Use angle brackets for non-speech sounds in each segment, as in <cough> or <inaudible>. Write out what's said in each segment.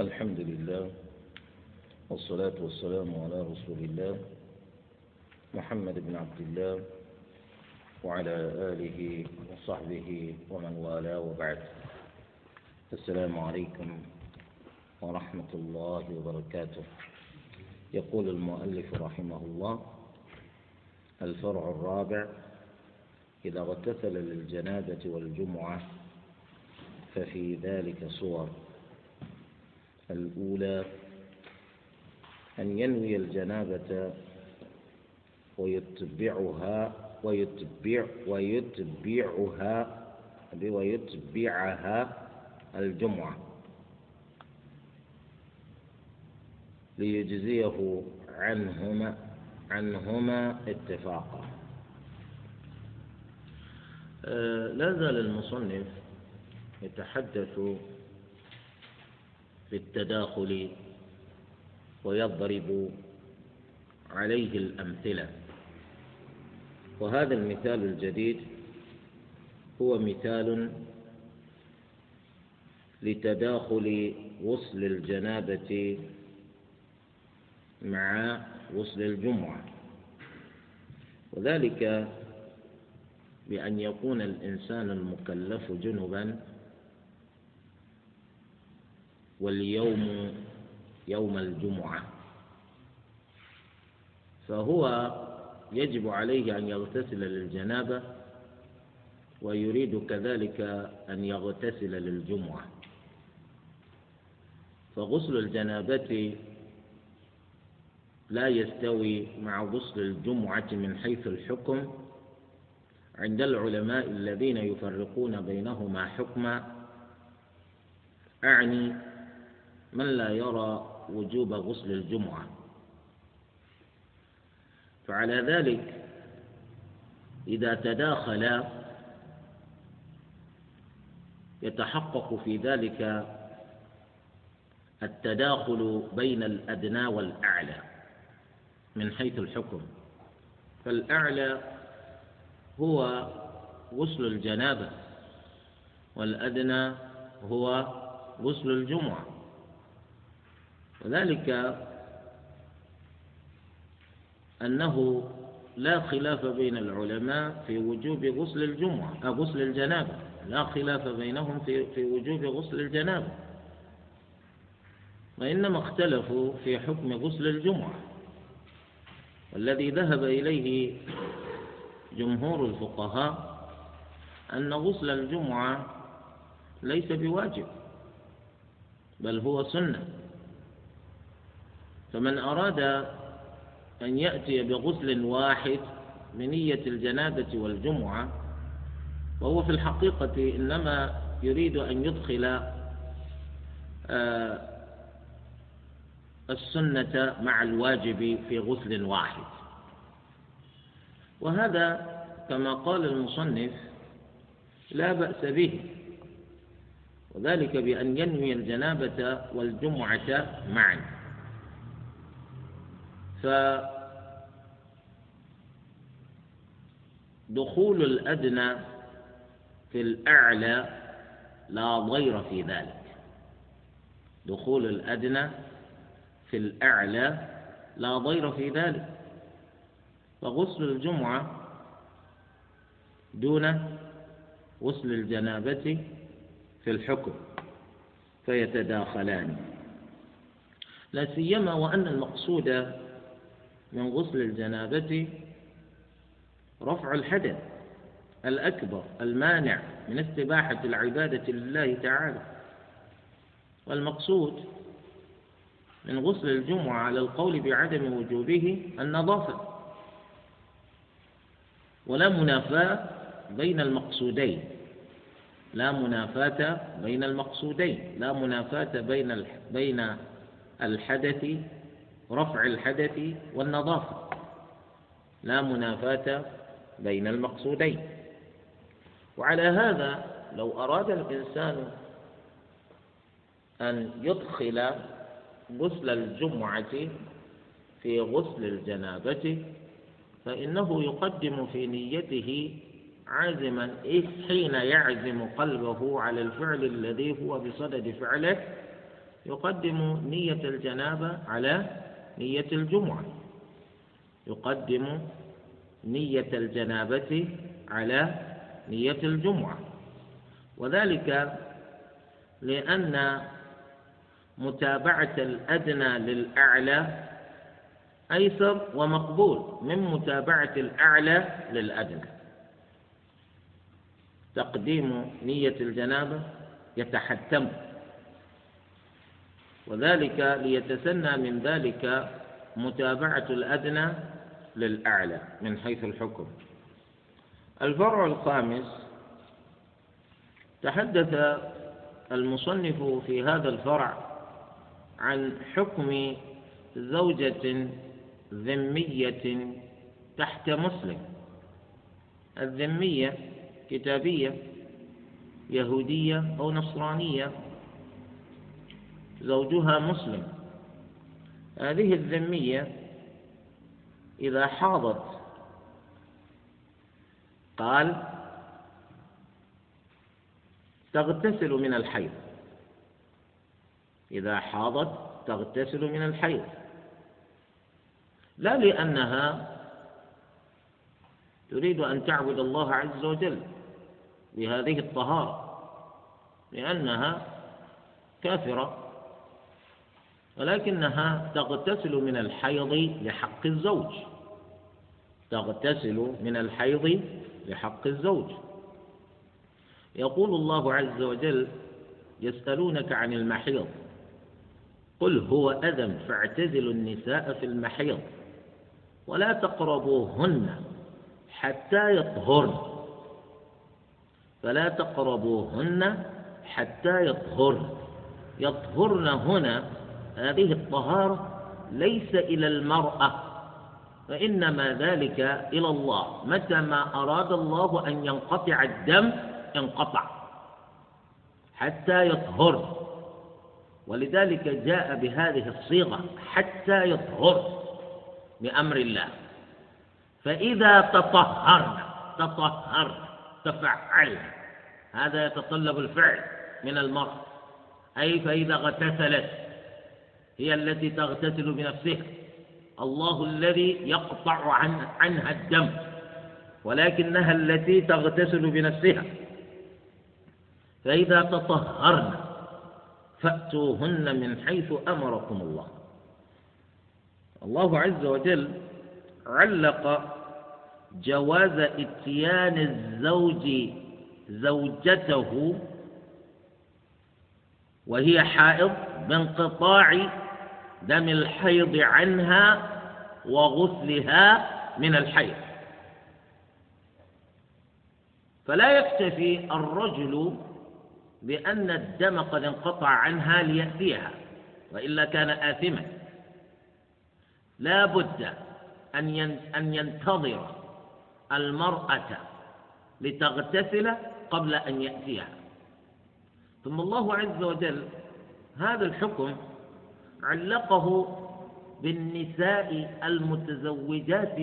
الحمد لله والصلاة والسلام على رسول الله محمد بن عبد الله وعلى آله وصحبه ومن والاه وبعد. السلام عليكم ورحمة الله وبركاته. يقول المؤلف رحمه الله الفرع الرابع إذا اغتسل للجنابة والجمعة ففي ذلك صور. الأولى أن ينوي الجنابة ويتبعها ويتبع ويتبعها ويتبعها الجمعة. ليجزيه عنهما عنهما اتفاقا. آه، لا زال المصنف يتحدث في التداخل ويضرب عليه الأمثلة. وهذا المثال الجديد هو مثال لتداخل غسل الجنابة مع غسل الجمعة. وذلك بأن يكون الإنسان المكلف جنبا واليوم يوم الجمعة. فهو يجب عليه أن يغتسل للجنابة ويريد كذلك أن يغتسل للجمعة. فغسل الجنابة لا يستوي مع غسل الجمعة من حيث الحكم عند العلماء الذين يفرقون بينهما حكما. أعني من لا يرى وجوب غسل الجمعة؟ فعلى ذلك إذا تداخل يتحقق في ذلك التداخل بين الأدنى والأعلى من حيث الحكم. فالأعلى هو غسل الجنابة والأدنى هو غسل الجمعة. وذلك أنه لا خلاف بين العلماء في وجوب غسل الجمعة أو غسل الجنابة. لا خلاف بينهم في في وجوب غسل الجنابة. وإنما اختلفوا في حكم غسل الجمعة. والذي ذهب إليه جمهور الفقهاء أن غسل الجمعة ليس بواجب بل هو سنة. فمن أراد أن يأتي بغسل واحد بنية الجنابة والجمعة وهو في الحقيقة إنما يريد أن يدخل آه، السنة مع الواجب في غسل واحد. وهذا كما قال المصنف لا بأس به وذلك بأن ينوي الجنابة والجمعة معا. فدخول الأدنى في الأعلى لا ضير في ذلك. دخول الأدنى في الأعلى لا ضير في ذلك. فغسل الجمعة دون غسل الجنابة في الحكم فيتداخلان. لا سيما وأن المقصود من غسل الجنابة رفع الحدث الأكبر المانع من استباحة العبادة لله تعالى. والمقصود من غسل الجمعة على القول بعدم وجوبه النظافة. ولا منافاة بين المقصودين. لا منافاة بين المقصودين. لا منافاة بين بين الحدث رفع الحدث والنظافة. لا منافاة بين المقصودين. وعلى هذا لو أراد الإنسان أن يدخل غسل الجمعة في غسل الجنابة فإنه يقدم في نيته عازما حين يعزم قلبه على الفعل الذي هو بصدد فعله يقدم نية الجنابة على نية الجمعة. يقدم نية الجنابة على نية الجمعة. وذلك لأن متابعة الأدنى للأعلى أيسر ومقبول من متابعة الأعلى للأدنى. تقديم نية الجنابة يتحتم. وذلك ليتسنى من ذلك متابعة الأدنى للأعلى من حيث الحكم. الفرع الخامس تحدث المصنف في هذا الفرع عن حكم زوجة ذمية تحت مسلم. الذمية كتابية يهودية أو نصرانية زوجها مسلم. هذه الذمية إذا حاضت قال تغتسل من الحيض. إذا حاضت تغتسل من الحيض. لا لأنها تريد أن تعبد الله عز وجل بهذه الطهارة لأنها كافرة. ولكنها تغتسل من الحيض لحق الزوج. تغتسل من الحيض لحق الزوج. يقول الله عز وجل يسألونك عن المحيض. قل هو أذى فاعتزلوا النساء في المحيض ولا تقربوهن حتى يطهرن. فلا تقربوهن حتى يطهرن. يطهرن هنا هذه الطهارة ليس إلى المرأة فإنما ذلك إلى الله. متى ما أراد الله أن ينقطع الدم انقطع حتى يطهر. ولذلك جاء بهذه الصيغة حتى يطهر بأمر الله. فإذا تطهرن تطهرن تفعلن هذا يتطلب الفعل من المرأة. أي فإذا اغتسلت هي التي تغتسل بنفسها الله الذي يقطع عن عنها الدم ولكنها التي تغتسل بنفسها. فإذا تطهرن فأتوهن من حيث أمركم الله. الله عز وجل علق جواز إتيان الزوج زوجته وهي حائض بانقطاع دم الحيض عنها وغسلها من الحيض. فلا يكتفي الرجل بأن الدم قد انقطع عنها ليأتيها وإلا كان آثما. لا بد أن ينتظر المرأة لتغتسل قبل أن يأتيها. ثم الله عز وجل هذا الحكم علقه بالنساء المتزوجات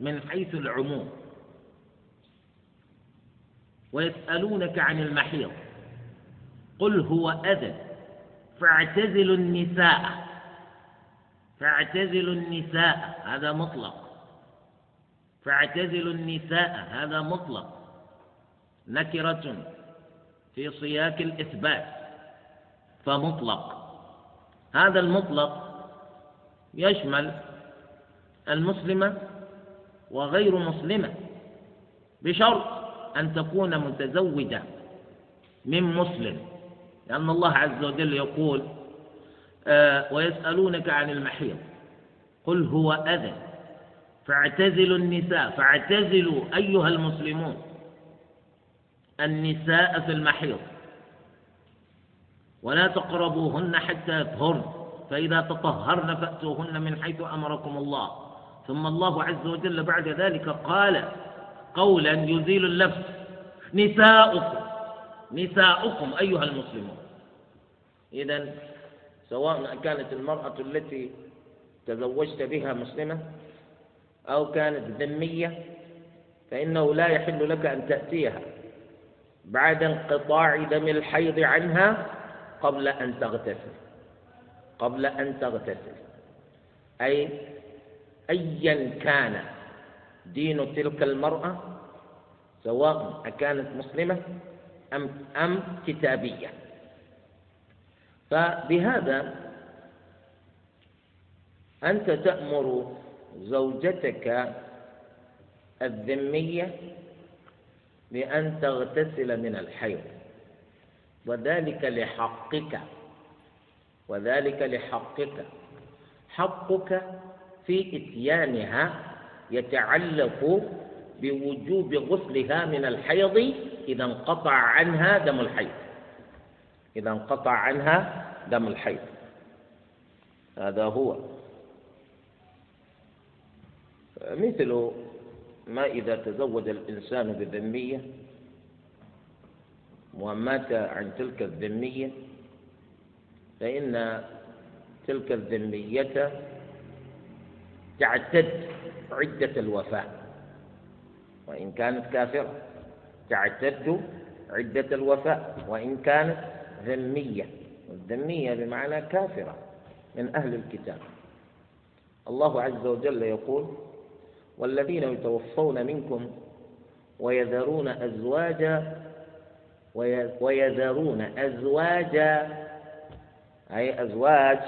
من حيث العموم. ويسألونك عن المحيض. قل هو أذى. فاعتزلوا النساء. فاعتزلوا النساء. هذا مطلق. فاعتزلوا النساء. هذا مطلق. نكرة في سياق الإثبات. فمطلق. هذا المطلق يشمل المسلمة وغير مسلمة بشرط أن تكون متزوجة من مسلم لأن الله عز وجل يقول آه ويسألونك عن المحيض قل هو أذى فاعتزلوا النساء فاعتزلوا أيها المسلمون النساء في المحيض. ولا تقربوهن حتى يطهرن فإذا تطهرن فأتوهن من حيث أمركم الله. ثم الله عز وجل بعد ذلك قال قولا يزيل اللبس نساؤكم نساؤكم أيها المسلمون. إذا سواء كانت المرأة التي تزوجت بها مسلمة أو كانت ذمية فإنه لا يحل لك أن تأتيها بعد انقطاع دم الحيض عنها قبل أن تغتسل. قبل أن تغتسل. أي أيا كان دين تلك المرأة سواء أكانت مسلمة أم أم كتابية. فبهذا أنت تأمر زوجتك الذمية بأن تغتسل من الحيض. وذلك لحقك. وذلك لحقك. حقك في إتيانها يتعلق بوجوب غسلها من الحيض إذا انقطع عنها دم الحيض. إذا انقطع عنها دم الحيض. هذا هو. مثل ما إذا تزوج الإنسان بذمية ومات عن تلك الذمية؟ فإن تلك الذمية تعتد عدة الوفاة وإن كانت كافرة تعتد عدة الوفاة وإن كانت ذمية والذمية بمعنى كافرة من أهل الكتاب. الله عز وجل يقول والذين يتوفون منكم ويذرون أزواجا ويذرون أزواجا أي أزواج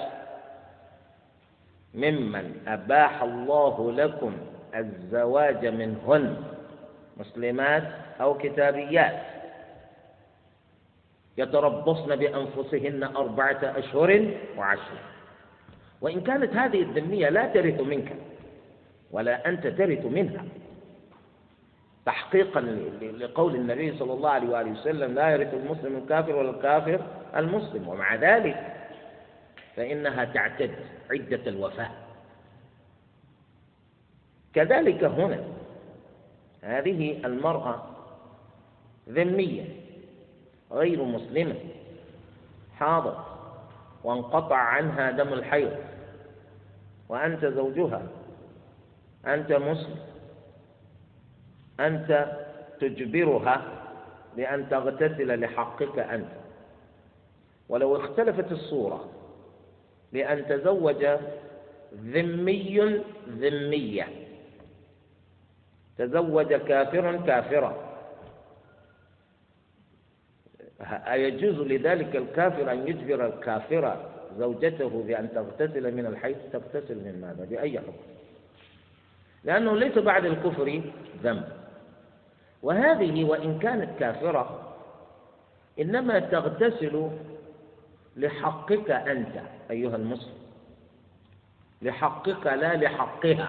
ممن أباح الله لكم الزواج منهن مسلمات أو كتابيات يتربصن بأنفسهن أربعة أشهر وعشر وإن كانت هذه الذمية لا ترث منك ولا أنت ترث منها. تحقيقا لقول النبي صلى الله عليه وآله وسلم لا يرث المسلم الكافر ولا الكافر المسلم. ومع ذلك فإنها تعتد عدة الوفاة. كذلك هنا هذه المرأة ذمية غير مسلمة حاضر وانقطع عنها دم الحيض وأنت زوجها أنت مسلم. أنت تجبرها بأن تغتسل لحقك أنت ولو اختلفت الصورة بأن تزوج ذمي ذمية تزوج كافرا كافرا أيجوز لذلك الكافر أن يجبر الكافرة زوجته بأن تغتسل من الحيض تغتسل من ماذا؟ بأي حكم؟ لأنه ليس بعد الكفر ذنب وهذه وإن كانت كافرة إنما تغتسل لحقك أنت أيها المسلم. لحقك لا لحقها.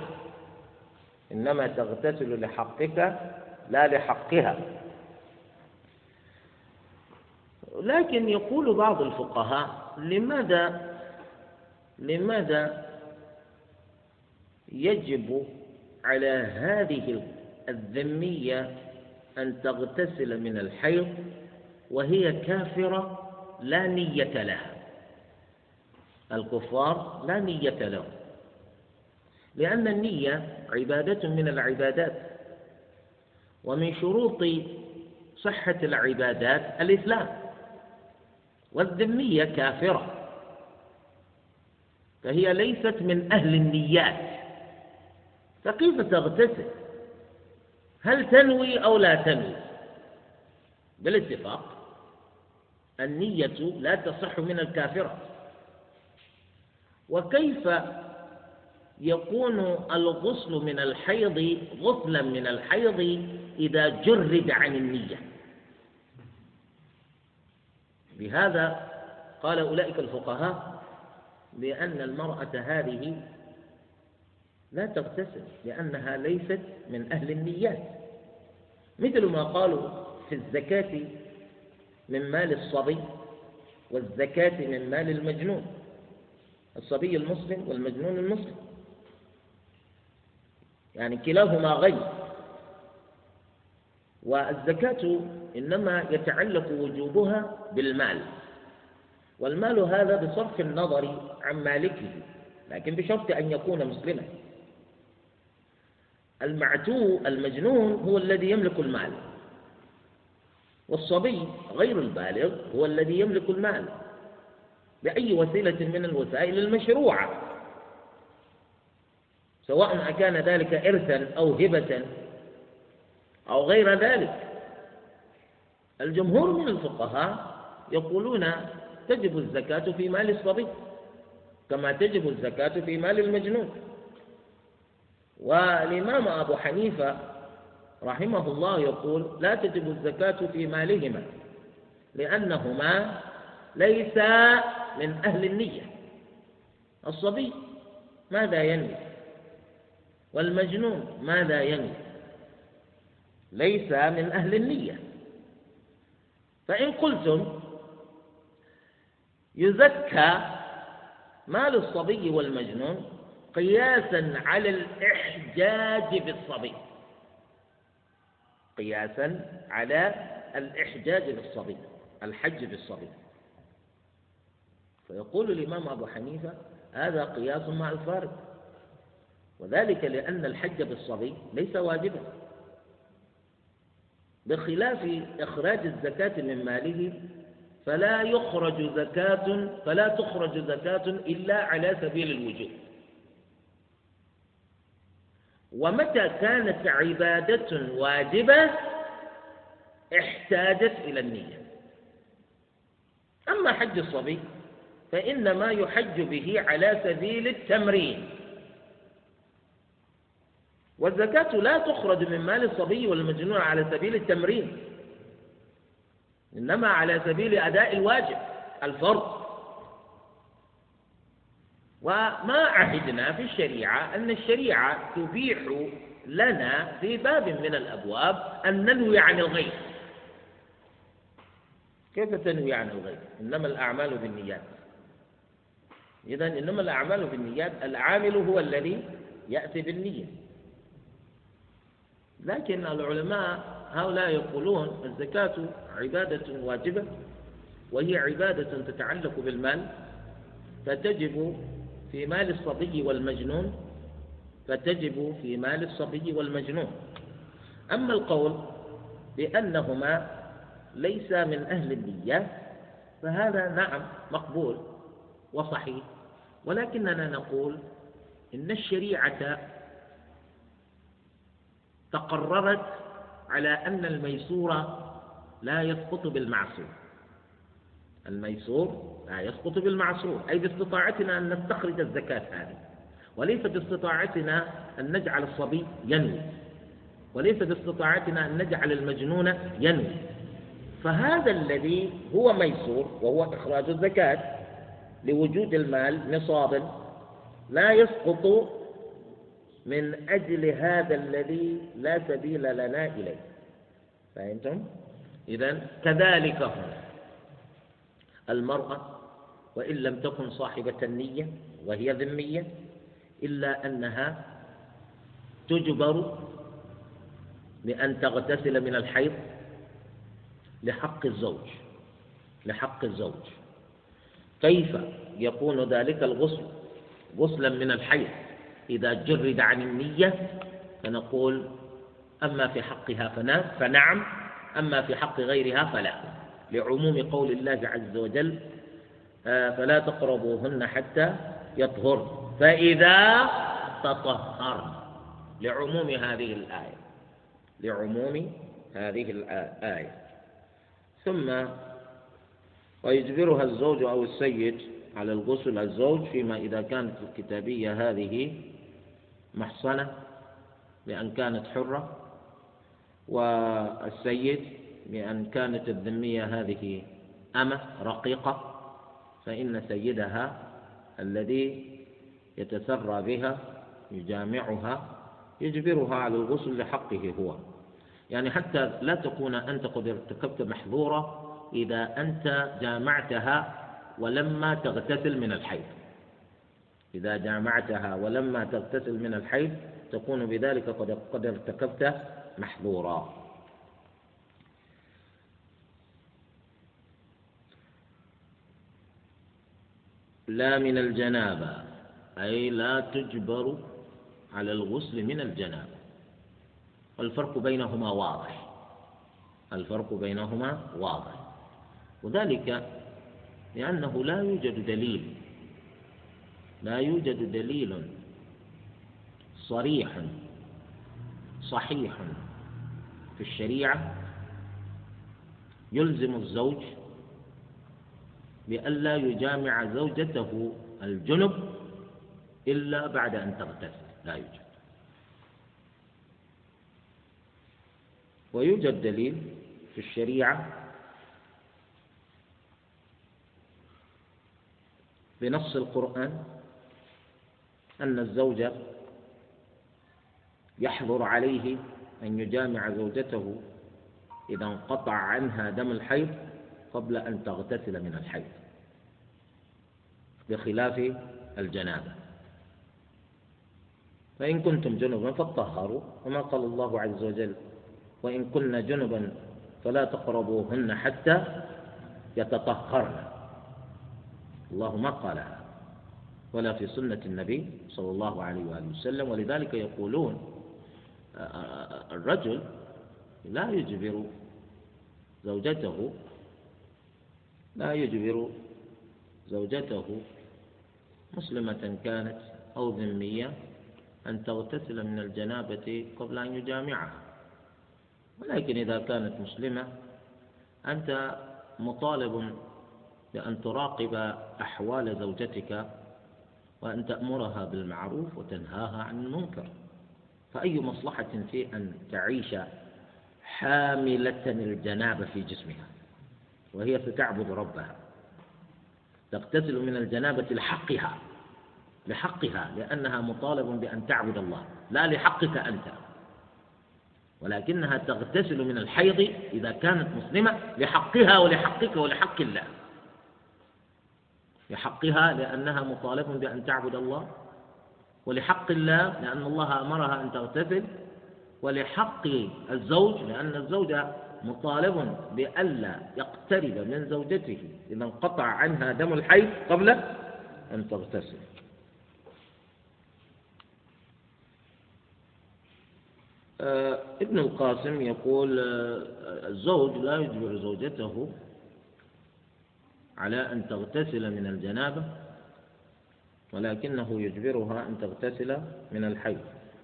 إنما تغتسل لحقك لا لحقها. لكن يقول بعض الفقهاء لماذا؟ لماذا يجب على هذه الذمية أن تغتسل من الحيض وهي كافرة لا نية لها. الكفار لا نية لهم. لأن النية عبادة من العبادات. ومن شروط صحة العبادات الإسلام. والذمية كافرة. فهي ليست من أهل النيات. فكيف تغتسل؟ هل تنوي أو لا تنوي؟ بالاتفاق النية لا تصح من الكافرة. وكيف يكون الغسل من الحيض غسلا من الحيض إذا جرد عن النية؟ بهذا قال أولئك الفقهاء بأن المرأة هذه لا تغتسل لأنها ليست من أهل النيات. مثل ما قالوا في الزكاة من مال الصبي والزكاة من مال المجنون الصبي المسلم والمجنون المسلم. يعني كلاهما غير. والزكاة إنما يتعلق وجوبها بالمال. والمال هذا بصرف النظر عن مالكه لكن بشرط أن يكون مسلما. المعتوه المجنون هو الذي يملك المال. والصبي غير البالغ هو الذي يملك المال. بأي وسيلة من الوسائل المشروعة. سواء أكان ذلك إرثا أو هبة أو غير ذلك. الجمهور من الفقهاء يقولون تجب الزكاة في مال الصبي كما تجب الزكاة في مال المجنون. والإمام أبو حنيفة رحمه الله يقول لا تجب الزكاة في مالهما لأنهما ليسا من أهل النية. الصبي ماذا ينوي؟ والمجنون ماذا ينوي؟ ليس من أهل النية. فإن قلتم يزكى مال الصبي والمجنون قياسا على الإحجاج بالصبي. قياسا على الإحجاج بالصبي الحج بالصبي. فيقول الإمام أبو حنيفة هذا قياس مع الفارق وذلك لأن الحج بالصبي ليس واجبا. بخلاف إخراج الزكاة من ماله فلا يخرج زكاة فلا تخرج زكاة إلا على سبيل الوجوب. ومتى كانت عبادة واجبة احتاجت إلى النية. أما حج الصبي فإنما يحج به على سبيل التمرين. والزكاة لا تخرج من مال الصبي والمجنون على سبيل التمرين إنما على سبيل أداء الواجب الفرض. وما عهدنا في الشريعة أن الشريعة تبيح لنا في باب من الأبواب أن ننوي عن الغير كيف تنوي عن الغير إنما الأعمال بالنيات. إذا إنما الأعمال بالنيات العامل هو الذي يأتي بالنية. لكن العلماء هؤلاء يقولون الزكاة عبادة واجبة وهي عبادة تتعلق بالمال فتجب في مال الصبي والمجنون فتجب في مال الصبي والمجنون. أما القول بأنهما ليس من أهل النية فهذا نعم مقبول وصحيح ولكننا نقول إن الشريعة تقررت على أن الميسور لا يسقط بالمعصور الميسور لا يسقط بالمعصور أي باستطاعتنا أن نستخرج الزكاة هذه. وليس باستطاعتنا أن نجعل الصبي ينوي. وليس باستطاعتنا أن نجعل المجنون ينوي. فهذا الذي هو ميسور وهو إخراج الزكاة لوجود المال نصابا لا يسقط من أجل هذا الذي لا سبيل لنا إليه. فهمتم؟ إذا كذلك هنا. المرأة وإن لم تكن صاحبة النية وهي ذمية إلا أنها تجبر بأن تغتسل من الحيض لحق الزوج لحق الزوج. كيف يكون ذلك الغسل؟ غسلا من الحيض. إذا جرد عن النية فنقول أما في حقها فنعم أما في حق غيرها فلا. لعموم قول الله عز وجل فلا تقربوهن حتى يطهرن. فإذا تطهرن لعموم هذه الآية لعموم هذه الآية. ثم ويجبرها الزوج أو السيد على الغسل الزوج فيما إذا كانت الكتابية هذه محصنة لأن كانت حرة والسيد بأن كانت الذمية هذه أمة رقيقة. فإن سيدها الذي يتسرى بها يجامعها يجبرها على الغسل لحقه هو. يعني حتى لا تكون أنت قد ارتكبت محظورة إذا أنت جامعتها ولما تغتسل من الحيض. إذا جامعتها ولما تغتسل من الحيض تكون بذلك قد ارتكبت محظورا. لا من الجنابة. أي لا تجبر على الغسل من الجنابة. والفرق بينهما واضح. الفرق بينهما واضح. وذلك لأنه لا يوجد دليل. لا يوجد دليل صريح صحيح في الشريعة. يلزم الزوج بألا يجامع زوجته الجنب إلا بعد أن تغتسل. لا يوجد. ويوجد دليل في الشريعة بنص القرآن أن الزوج يحظر عليه أن يجامع زوجته إذا انقطع عنها دم الحيض قبل أن تغتسل من الحيض بخلاف الجنابة. فإن كنتم جنبا فطهروا وما قال الله عز وجل وإن كن جنبا فلا تقربوهن حتى يتطهرن. الله ما قالها ولا في سنة النبي صلى الله عليه وآله وسلم. ولذلك يقولون الرجل لا يجبر زوجته لا يجبر زوجته مسلمة كانت أو ذمية أن تغتسل من الجنابة قبل أن يجامعها. ولكن إذا كانت مسلمة أنت مطالب بأن تراقب أحوال زوجتك وأن تأمرها بالمعروف وتنهاها عن المنكر. فأي مصلحة في أن تعيش حاملة الجنابة في جسمها؟ وهي ستعبد ربها. تغتسل من الجنابة لحقها. لحقها لأنها مطالب بأن تعبد الله. لا لحقك أنت. ولكنها تغتسل من الحيض إذا كانت مسلمة لحقها ولحقك ولحق الله. لحقها لأنها مطالبة بأن تعبد الله. ولحق الله لأن الله أمرها أن تغتسل ولحق الزوج لأن الزوج مطالب بألا يقترب من زوجته إذا انقطع عنها دم الحيض قبل أن تغتسل. آه، ابن القاسم يقول آه، الزوج لا يجبر زوجته على أن تغتسل من الجنابة ولكنه يجبرها أن تغتسل من الحيض.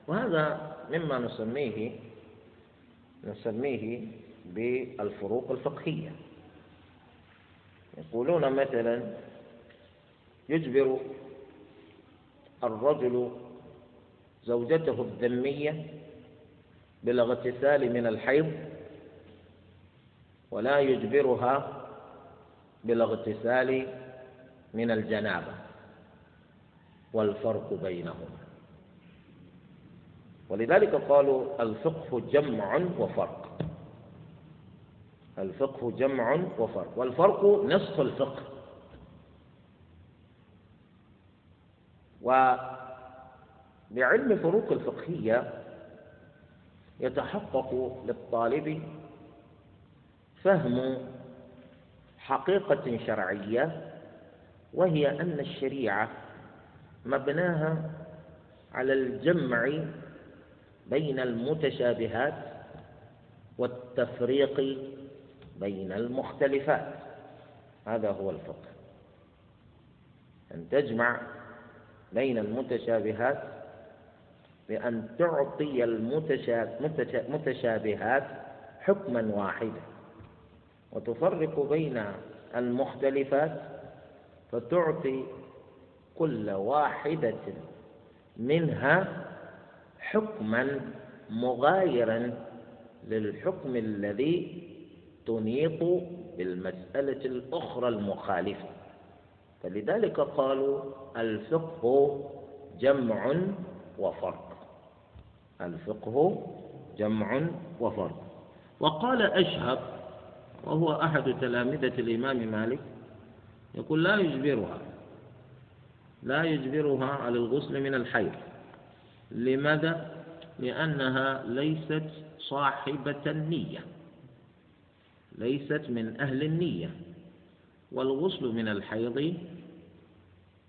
وهذا مما نسميه نسميه بالفروق الفقهية. يقولون مثلا يجبر الرجل زوجته الذمية بالاغتسال من الحيض ولا يجبرها بالاغتسال من الجنابة. والفرق بينهما. ولذلك قالوا الفقه جمع وفرق. الفقه جمع وفرق والفرق نصف الفقه. وبعلم فروق الفقهية يتحقق للطالب فهم حقيقة شرعية وهي أن الشريعة مبناها على الجمع بين المتشابهات والتفريق بين المختلفات. هذا هو الفقه. أن تجمع بين المتشابهات بأن تعطي المتشابهات حكما واحدا. وتفرق بين المختلفات فتعطي كل واحدة منها حكما مغايرا للحكم الذي تنيط بالمسألة الأخرى المخالفة. فلذلك قالوا الفقه جمع وفرق. الفقه جمع وفرق. وقال أشهب وهو أحد تلامذة الإمام مالك يقول لا يجبرها لا يجبرها على الغسل من الحيض. لماذا؟ لأنها ليست صاحبة النية. ليست من أهل النية والغسل من الحيض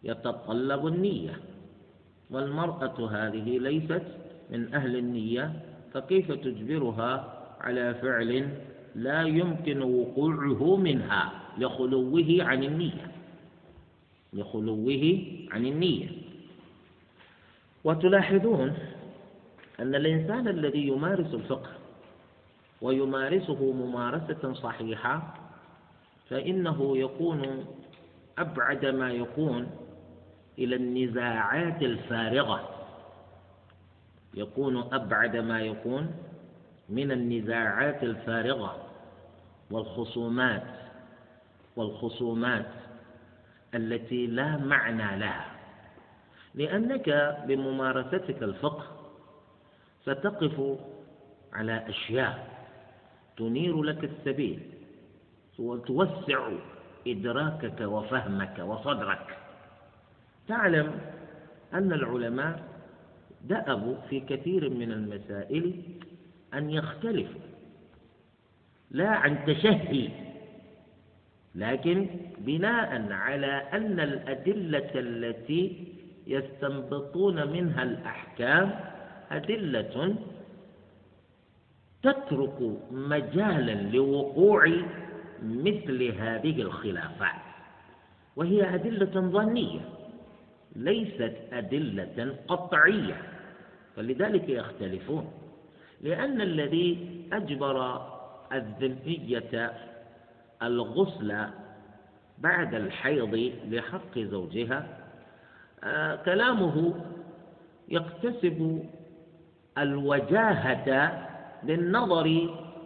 يتطلب النية والمرأة هذه ليست من أهل النية فكيف تجبرها على فعل لا يمكن وقوعه منها لخلوه عن النية؟ لخلوه عن النية. وتلاحظون أن الإنسان الذي يمارس الفقه ويمارسه ممارسة صحيحة فإنه يكون أبعد ما يكون إلى النزاعات الفارغة. يكون أبعد ما يكون من النزاعات الفارغة والخصومات والخصومات التي لا معنى لها. لأنك بممارستك الفقه ستقف على أشياء تنير لك السبيل. وتوسع إدراكك وفهمك وصدرك. تعلم أن العلماء دأبوا في كثير من المسائل أن يختلفوا. لا عن تشهي لكن بناء على أن الأدلة التي يستنبطون منها الأحكام أدلة تترك مجالا لوقوع مثل هذه الخلافات وهي أدلة ظنية ليست أدلة قطعية فلذلك يختلفون لأن الذي أجبر الذمية الغسل بعد الحيض لحق زوجها آه كلامه يكتسب الوجاهة بالنظر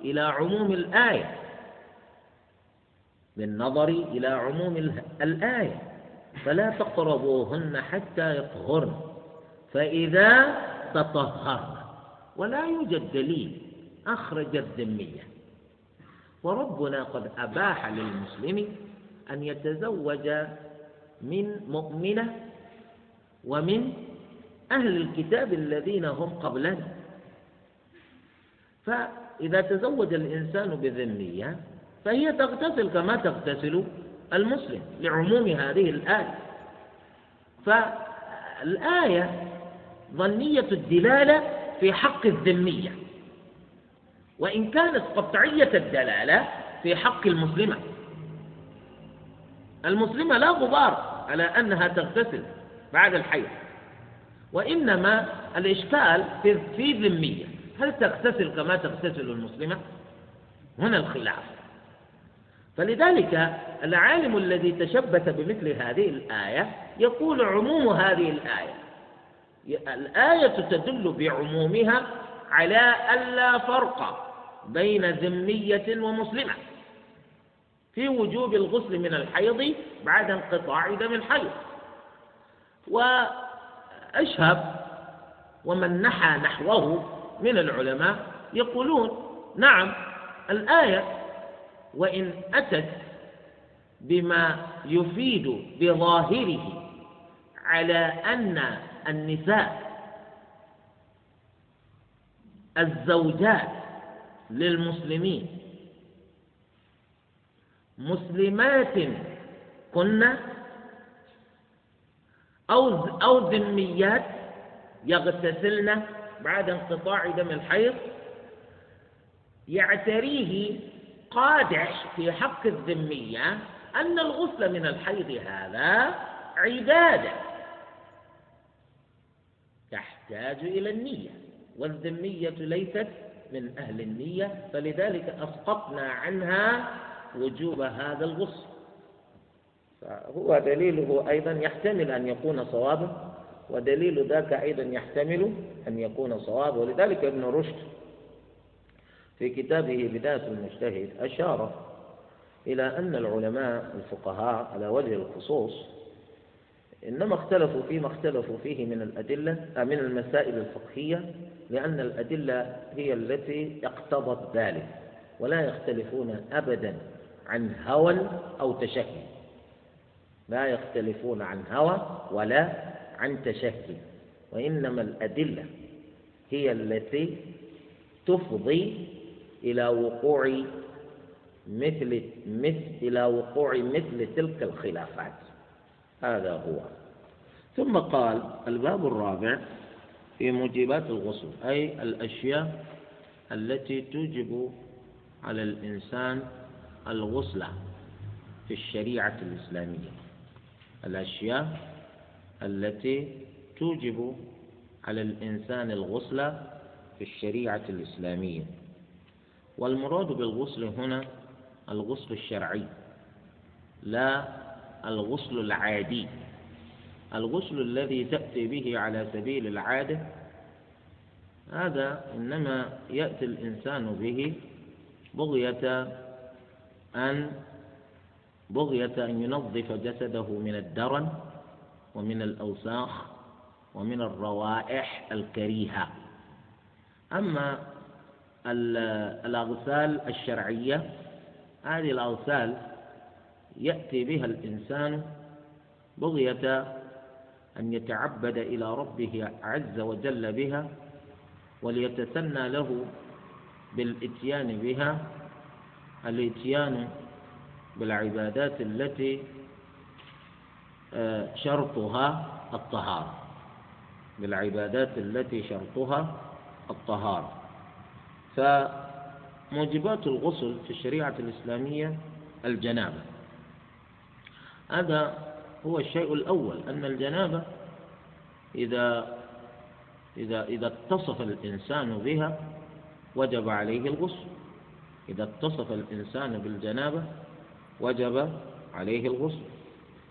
إلى عموم الآية. بالنظر إلى عموم الآية. فلا تقربوهن حتى يطهرن. فإذا تطهرن. ولا يوجد دليل. أخرج الذمية. وربنا قد أباح للمسلم أن يتزوج من مؤمنة ومن أهل الكتاب الذين هم قبلنا. فإذا تزوج الإنسان بذمية فهي تغتسل كما تغتسل المسلم لعموم هذه الآية. فالآية ظنية الدلالة في حق الذمية وإن كانت قطعية الدلالة في حق المسلمة. المسلمة لا غبار على أنها تغتسل بعد الحيض وإنما الإشكال في ذمية. هل تغتسل كما تغتسل المسلمة؟ هنا الخلاف. فلذلك العالم الذي تشبث بمثل هذه الآية يقول عموم هذه الآية. الآية تدل بعمومها على ألا فرق بين ذمية ومسلمة. في وجوب الغسل من الحيض بعد انقطاع دم الحيض. وأشهب ومن نحى نحوه من العلماء يقولون نعم الآية وإن أتت بما يفيد بظاهره على أن النساء الزوجات للمسلمين مسلمات كن أو أو ذميات يغتسلن بعد انقطاع دم الحيض يعتريه قادح في حق الذمية أن الغسل من الحيض هذا عبادة تحتاج إلى النية والذمية ليست من أهل النية فلذلك أسقطنا عنها وجوب هذا الغسل. فهو دليله أيضا يحتمل أن يكون صوابا. ودليل ذاك أيضا يحتمل أن يكون صوابا ولذلك ابن رشد في كتابه بداية المجتهد أشار إلى أن العلماء الفقهاء على وجه الخصوص إنما اختلفوا فيما اختلفوا فيه من الأدلة آه، من المسائل الفقهية لأن الأدلة هي التي اقتضت ذلك ولا يختلفون أبدا عن هوى أو تشهي. لا يختلفون عن هوى ولا عن تشهي وإنما الأدلة هي التي تفضي إلى وقوع مثل مثل إلى وقوع مثل تلك الخلافات. هذا هو. ثم قال الباب الرابع في موجبات الغسل أي الأشياء التي توجب على الإنسان الغسل في الشريعة الإسلامية. الأشياء التي توجب على الإنسان الغسل في الشريعة الإسلامية. والمراد بالغسل هنا الغسل الشرعي لا الغسل العادي. الغسل الذي تأتي به على سبيل العادة هذا إنما يأتي الإنسان به بغية أن بغية أن ينظف جسده من الدرن ومن الأوساخ ومن الروائح الكريهة. أما الأغسال الشرعية هذه الأغسال يأتي بها الإنسان بغية أن يتعبد إلى ربه عز وجل بها وليتسنى له بالإتيان بها الإتيان بالعبادات التي شرطها الطهارة. بالعبادات التي شرطها الطهارة. فموجبات الغسل في الشريعة الإسلامية الجنابة. هذا هو الشيء الأول أن الجنابة إذا إذا إذا اتصف الإنسان بها وجب عليه الغسل. إذا اتصف الإنسان بالجنابة وجب عليه الغسل.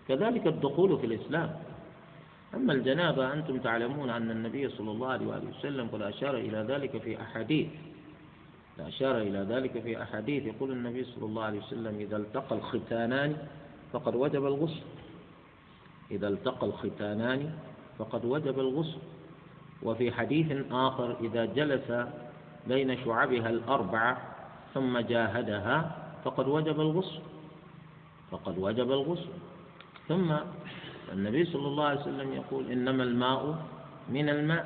كذلك الدخول في الإسلام. أما الجنابة أنتم تعلمون أن النبي صلى الله عليه وسلم قد أشار إلى ذلك في أحاديث. أشار إلى ذلك في أحاديث. يقول النبي صلى الله عليه وسلم إذا التقى الختانان فقد وجب الغسل. إذا التقى الختانان فقد وجب الغسل. وفي حديث آخر إذا جلس بين شعبها الأربعة ثم جاهدها فقد وجب الغسل. فقد وجب الغسل. ثم النبي صلى الله عليه وسلم يقول إنما الماء من الماء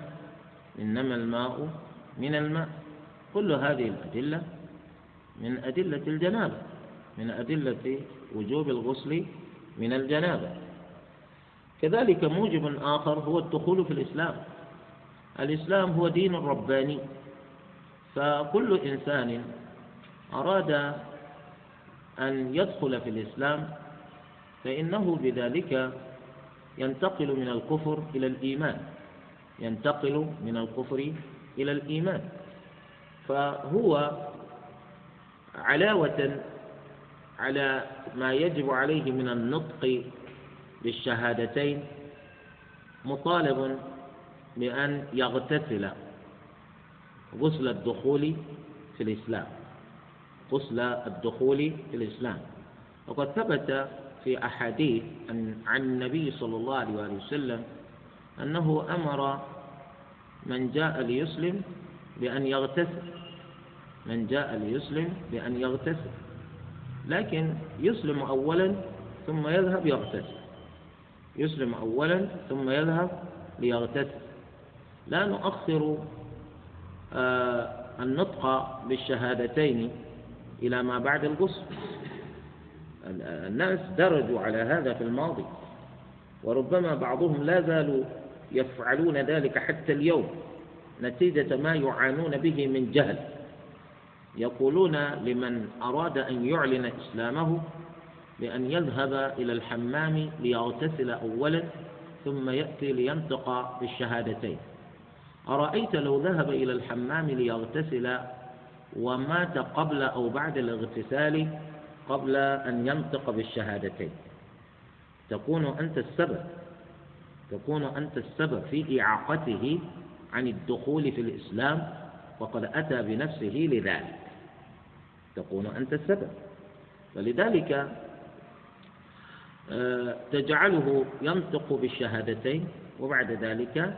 إنما الماء من الماء. كل هذه الأدلة من أدلة الجنابة من أدلة وجوب الغسل من الجنابة. كذلك موجب آخر هو الدخول في الإسلام. الإسلام هو دين رباني. فكل إنسان أراد أن يدخل في الإسلام فإنه بذلك ينتقل من الكفر إلى الإيمان. ينتقل من الكفر إلى الإيمان. فهو علاوة على ما يجب عليه من النطق بالشهادتين مطالب بأن يغتسل غسل الدخول في الإسلام. غسل الدخول في الإسلام. وقد ثبت في أحاديث عن النبي صلى الله عليه وسلم أنه أمر من جاء ليسلم بأن يغتسل. من جاء ليسلم بأن يغتسل. لكن يسلم أولا ثم يذهب يغتسل. يسلم أولا ثم يذهب ليغتسل. لا نؤخر آه، النطق بالشهادتين إلى ما بعد الغسل. الناس درجوا على هذا في الماضي وربما بعضهم لا زالوا يفعلون ذلك حتى اليوم نتيجة ما يعانون به من جهل. يقولون لمن أراد أن يعلن إسلامه بأن يذهب إلى الحمام ليغتسل أولا ثم يأتي لينطق بالشهادتين. أرأيت لو ذهب إلى الحمام ليغتسل ومات قبل أو بعد الاغتسال؟ قبل أن ينطق بالشهادتين. تكون أنت السبب تكون أنت السبب في إعاقته عن الدخول في الإسلام وقد أتى بنفسه لذلك. تكون أنت السبب. ولذلك آه، تجعله ينطق بالشهادتين وبعد ذلك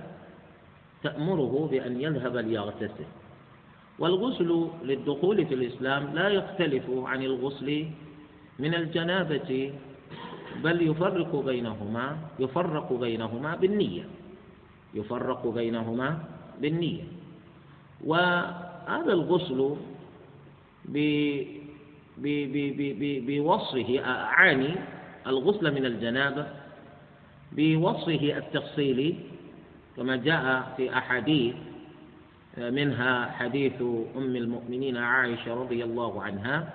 تأمره بأن يذهب ليغتسل. والغسل للدخول في الإسلام لا يختلف عن الغسل من الجنابة بل يفرق بينهما يفرق بينهما بالنية يفرق بينهما بالنية. وهذا الغسل بوصفه أعاني الغسل من الجنابة بوصفه التفصيلي كما جاء في أحاديث منها حديث أم المؤمنين عائشة رضي الله عنها.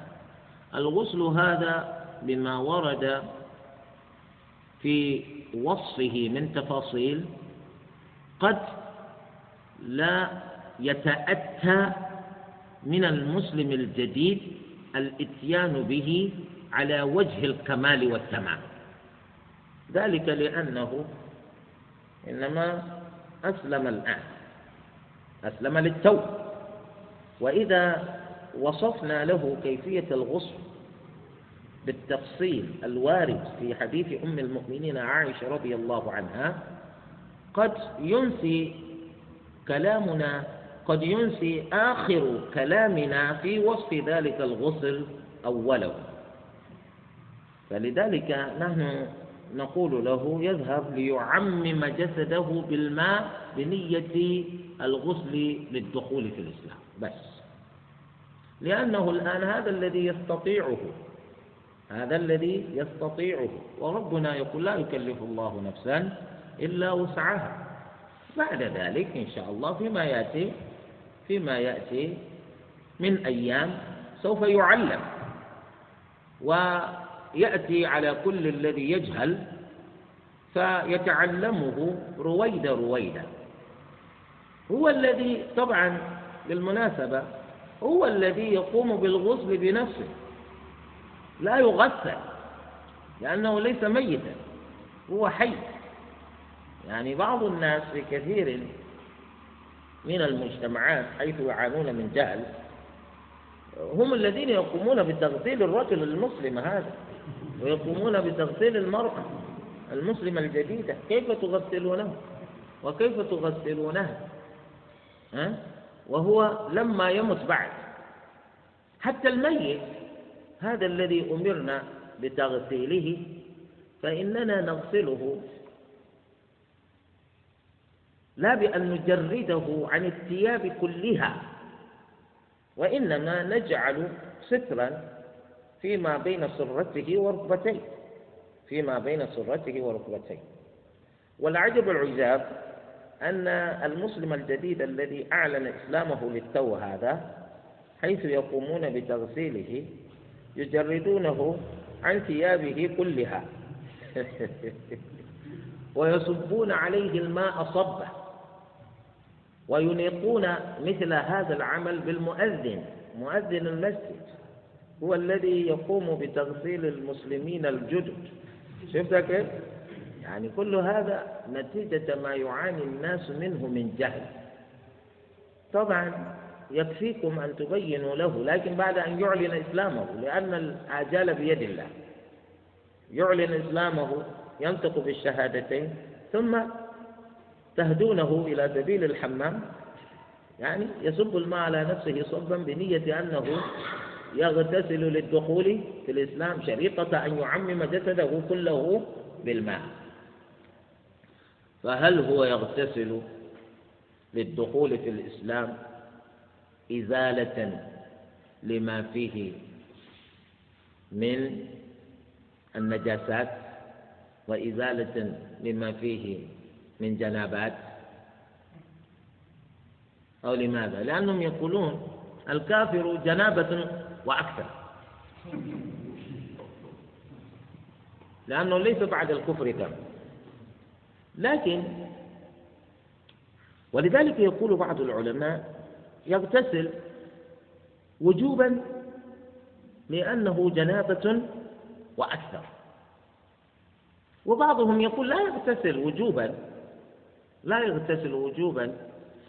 الغسل هذا بما ورد في وصفه من تفاصيل قد لا يتأتى من المسلم الجديد الإتيان به على وجه الكمال والتمام. ذلك لأنه إنما أسلم الآن. أسلم للتو وإذا وصفنا له كيفية الغسل بالتفصيل الوارد في حديث أم المؤمنين عائشة رضي الله عنها قد ينسي كلامنا قد ينسي آخر كلامنا في وصف ذلك الغسل أوله. فلذلك نحن نقول له يذهب ليعمم جسده بالماء بنية الغسل للدخول في الإسلام. بس. لأنه الآن هذا الذي يستطيعه هذا الذي يستطيعه. وربنا يقول لا يكلف الله نفسا إلا وسعها. بعد ذلك إن شاء الله فيما يأتي فيما يأتي من أيام سوف يعلم. ويأتي على كل الذي يجهل فيتعلمه رويدا رويدا. هو الذي طبعا بالمناسبة هو الذي يقوم بالغسل بنفسه. لا يغسل لأنه ليس ميتا هو حي. يعني بعض الناس في كثير من المجتمعات حيث يعانون من جهل هم الذين يقومون بتغسيل الرجل المسلم هذا ويقومون بتغسيل المرأة المسلمة الجديدة. كيف تغسلونه؟ وكيف تغسلونها ها؟ وهو لما يمت بعد. حتى الميت هذا الذي أمرنا بتغسيله فإننا نغسله. لا بأن نجرده عن الثياب كلها وإنما نجعل سترا فيما بين سرته وركبتيه فيما بين سرته وركبتيه. والعجب العجاب أن المسلم الجديد الذي أعلن إسلامه للتو هذا حيث يقومون بتغسيله يجردونه عن ثيابه كلها. <laughs> ويصبون عليه الماء صبا وينيقون مثل هذا العمل بالمؤذن. مؤذن المسجد. هو الذي يقوم بتغسيل المسلمين الجدد. شفت كيف؟ يعني كل هذا نتيجة ما يعاني الناس منه من جهل. طبعا يكفيكم أن تبينوا له لكن بعد أن يعلن إسلامه لأن الآجال بيد الله. يعلن إسلامه ينطق بالشهادتين ثم تهدونه إلى سبيل الحمام. يعني يصب الماء على نفسه صبا بنية أنه يغتسل للدخول في الإسلام شريطة أن يعمم جسده كله بالماء. فهل هو يغتسل للدخول في الإسلام إزالة لما فيه من النجاسات وإزالة لما فيه من جنابات؟ أو لماذا؟ لأنهم يقولون الكافر جنابة وأكثر. لأنه ليس بعد الكفر دم لكن ولذلك يقول بعض العلماء يغتسل وجوبا لأنه جنابة وأكثر. وبعضهم يقول لا يغتسل وجوبا لا يغتسل وجوبا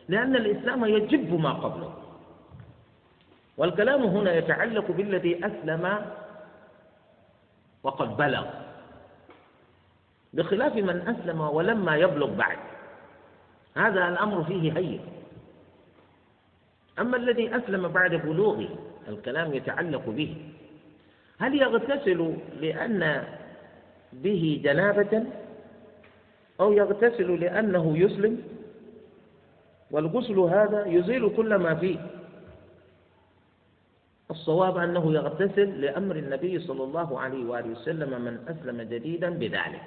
لأن الإسلام يجب ما قبله. والكلام هنا يتعلق بالذي أسلم وقد بلغ. بخلاف من أسلم ولما يبلغ بعد. هذا الأمر فيه هين. أما الذي أسلم بعد بلوغه الكلام يتعلق به. هل يغتسل لأن به جنابة؟ أو يغتسل لأنه يسلم؟ والغسل هذا يزيل كل ما فيه. الصواب أنه يغتسل لأمر النبي صلى الله عليه وآله وسلم من أسلم جديدا بذلك.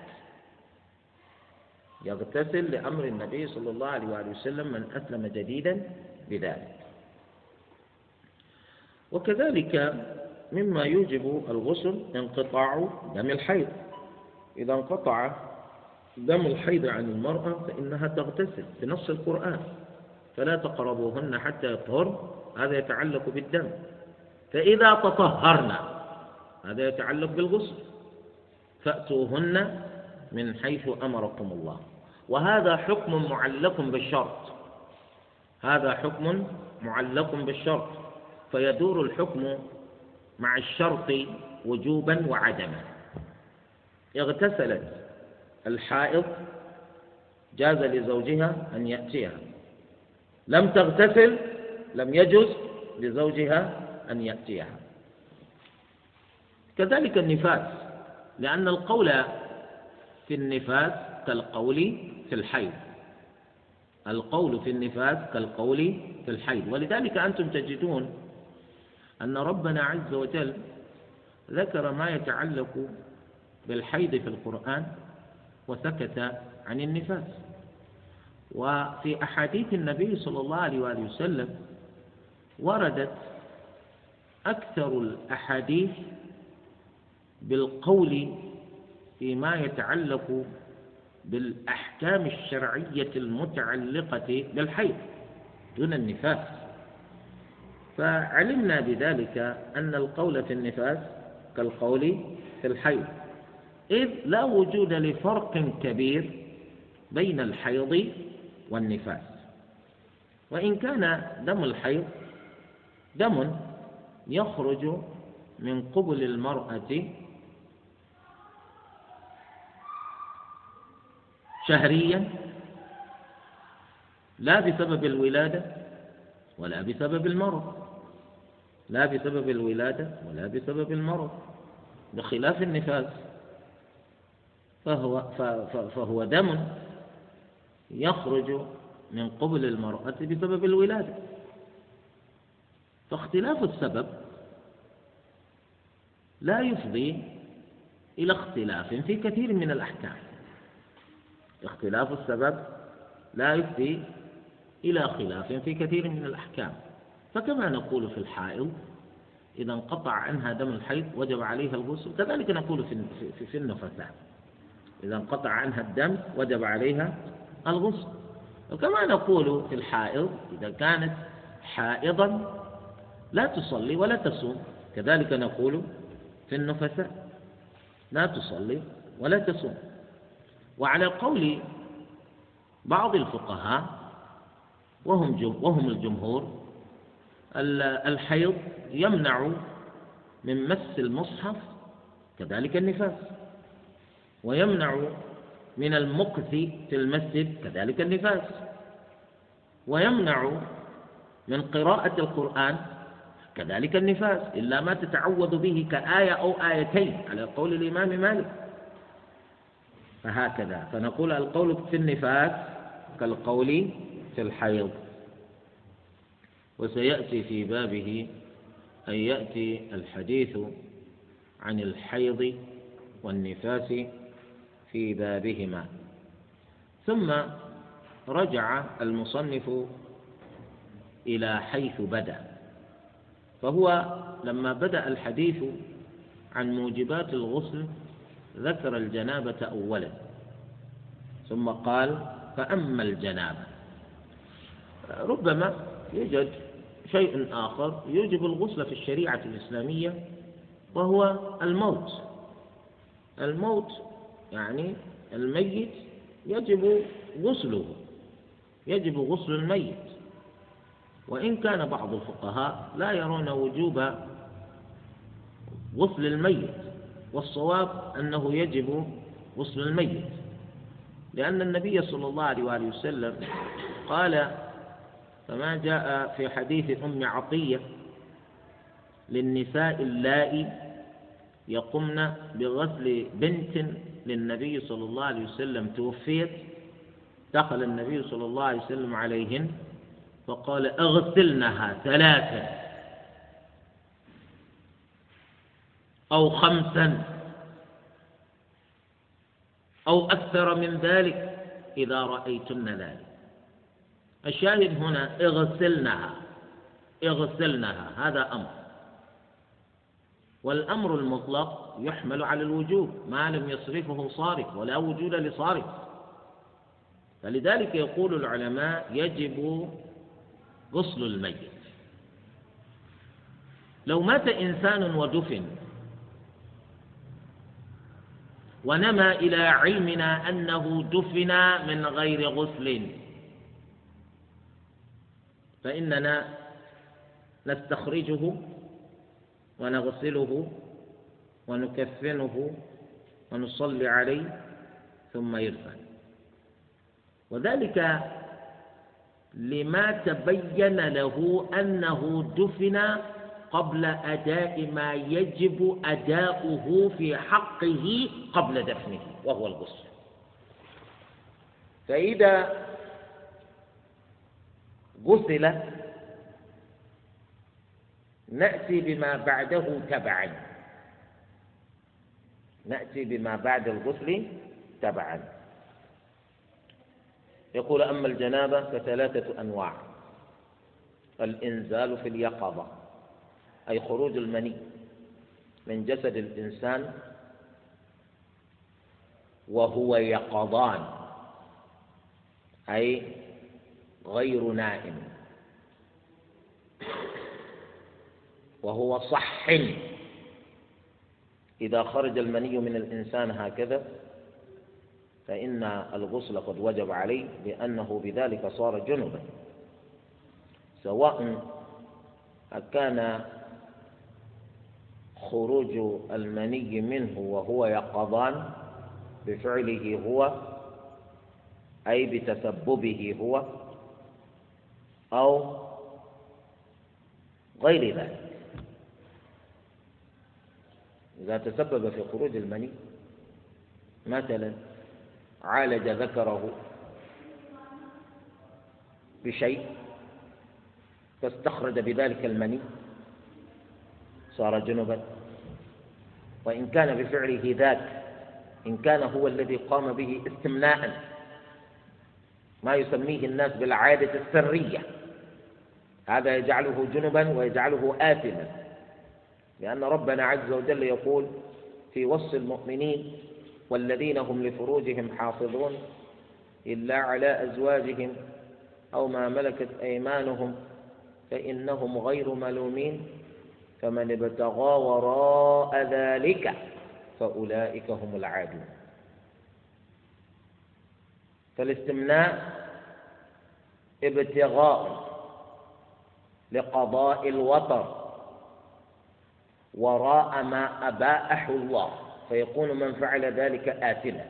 يغتسل لأمر النبي صلى الله عليه وآله وسلم من أسلم جديدا بذلك. وكذلك مما يوجب الغسل انقطاع دم الحيض. إذا انقطع دم الحيض عن المرأة فإنها تغتسل بنص القرآن فلا تقربوهن حتى يطهر هذا يتعلق بالدم. فإذا تطهرن هذا يتعلق بالغسل. فأتوهن من حيث أمركم الله. وهذا حكم معلق بالشرط. هذا حكم معلق بالشرط. فيدور الحكم مع الشرط وجوبا وعدما. اغتسلت الحائض جاز لزوجها أن يأتيها. لم تغتسل لم يجز لزوجها أن يأتيها. كذلك النفاس لأن القول في النفاس كالقول في الحيض. القول في النفاس كالقول في الحيض. ولذلك أنتم تجدون أن ربنا عز وجل ذكر ما يتعلق بالحيض في القرآن وسكت عن النفاس وفي أحاديث النبي صلى الله عليه وآله وسلم وردت أكثر الأحاديث بالقول فيما يتعلق بالأحكام الشرعية المتعلقة بالحيض دون النفاس. فعلمنا بذلك أن القول في النفاس كالقول في الحيض. إذ لا وجود لفرق كبير بين الحيض والنفاس. وإن كان دم الحيض دم يخرج من قبل المرأة شهريا لا بسبب الولادة ولا بسبب المرض. لا بسبب الولادة ولا بسبب المرض. بخلاف النفاس. فهو فهو دم يخرج من قبل المرأة بسبب الولادة. فاختلاف السبب لا يفضي إلى اختلاف في كثير من الأحكام. اختلاف السبب لا يفضي إلى خلاف في كثير من الأحكام. فكما نقول في الحائض إذا انقطع عنها دم الحيض وجب عليها الغسل كذلك نقول في النفساء إذا انقطع عنها الدم وجب عليها الغسل. وكما نقول في الحائض إذا كانت حائضا لا تصلي ولا تصوم كذلك نقول في النفساء لا تصلي ولا تصوم. وعلى قول بعض الفقهاء وهم وهم الجمهور الحيض يمنع من مس المصحف كذلك النفاس ويمنع من المكث في المسجد كذلك النفاس ويمنع من قراءة القرآن كذلك النفاس إلا ما تتعوذ به كآية أو آيتين على قول الإمام مالك. فهكذا. فنقول القول في النفاس كالقول في الحيض. وسيأتي في بابه أن يأتي الحديث عن الحيض والنفاس في بابهما. ثم رجع المصنف إلى حيث بدأ. فهو لما بدأ الحديث عن موجبات الغسل ذكر الجنابة أولا. ثم قال فأما الجنابة. ربما يوجد شيء آخر يوجب الغسل في الشريعة الإسلامية وهو الموت. الموت يعني الميت يجب غسله يجب غسل الميت. وإن كان بعض الفقهاء لا يرون وجوب غسل الميت. والصواب أنه يجب غسل الميت. لأن النبي صلى الله عليه وآله وسلم قال كما جاء في حديث أم عطية للنساء اللائي يقمن بغسل بنت للنبي صلى الله عليه وسلم توفيت دخل النبي صلى الله عليه وسلم عليهن فقال أغسلنها ثلاثا. أو خمسا أو أكثر من ذلك إذا رأيتن ذلك. الشاهد هنا اغسلنها اغسلنها هذا أمر. والأمر المطلق يحمل على الوجوب ما لم يصرفه صارف ولا وجود لصارف. فلذلك يقول العلماء يجب غسل الميت. لو مات إنسان ودفن ونما إلى علمنا أنه دفن من غير غسل. فإننا نستخرجه ونغسله ونكفنه ونصلي عليه ثم يدفن. وذلك لما تبين له أنه دفن قبل أداء ما يجب أداؤه في حقه قبل دفنه وهو الغسل. فإذا غسل نأتي بما بعده تبعا. نأتي بما بعد الغسل تبعا. يقول أما الجنابة فثلاثة أنواع. الإنزال في اليقظة. أي خروج المني من جسد الإنسان وهو يقظان أي غير نائم وهو صح. إذا خرج المني من الإنسان هكذا فإن الغسل قد وجب عليه لأنه بذلك صار جنبا سواء أكان خروج المني منه وهو يقظان بفعله هو أي بتسببه هو أو غير ذلك. إذا تسبب في خروج المني مثلا عالج ذكره بشيء فاستخرج بذلك المني صار جنبا. وإن كان بفعله ذاك إن كان هو الذي قام به استمناء ما يسميه الناس بالعادة السرية. هذا يجعله جنبا ويجعله آثما. لأن ربنا عز وجل يقول في وصف المؤمنين والذين هم لفروجهم حافظون إلا على أزواجهم أو ما ملكت أيمانهم فإنهم غير ملومين. فمن ابتغى وراء ذلك فأولئك هم العادون. فالاستمناء ابتغاء لقضاء الوطر وراء ما أباحه الله فيكون من فعل ذلك آثما.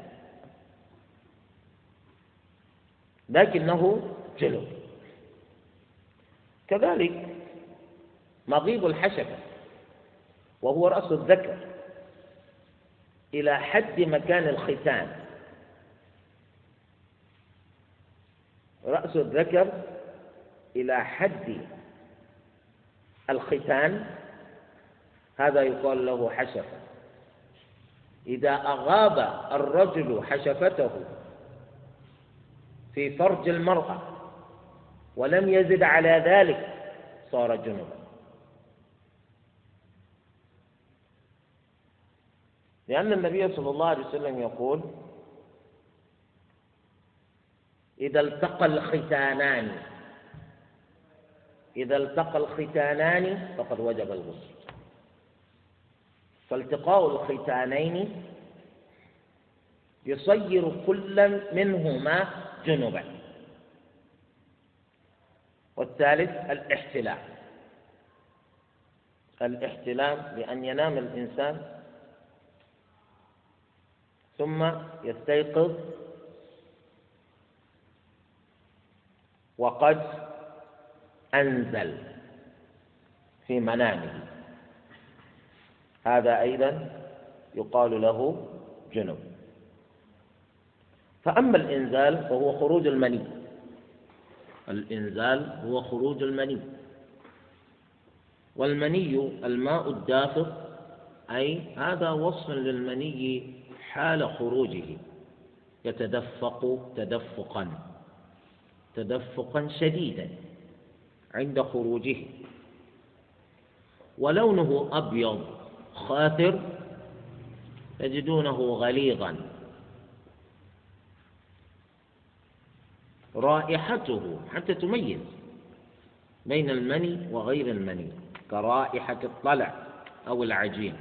لكنه جلو. كذلك مغيب الحشفة وهو رأس الذكر إلى حد مكان الختان. رأس الذكر إلى حد الختان هذا يقال له حشفة. إذا أغاب الرجل حشفته في فرج المرأة ولم يزد على ذلك صار جنبا. لأن النبي صلى الله عليه وسلم يقول إذا التقى الختانان إذا التقى الختانان فقد وجب الغسل. فالتقاء الختانين يصير كل منهما جنبا. والثالث الاحتلام. الاحتلام بأن ينام الإنسان ثم يستيقظ وقد أنزل في منامه. هذا أيضا يقال له جنب. فأما الإنزال فهو خروج المني. الإنزال هو خروج المني. والمني الماء الدافق أي هذا وصف للمني حال خروجه. يتدفق تدفقا. تدفقا شديدا عند خروجه. ولونه أبيض خاثر تجدونه غليظا. رائحته حتى تميز بين المني وغير المني كرائحة الطلع أو العجين.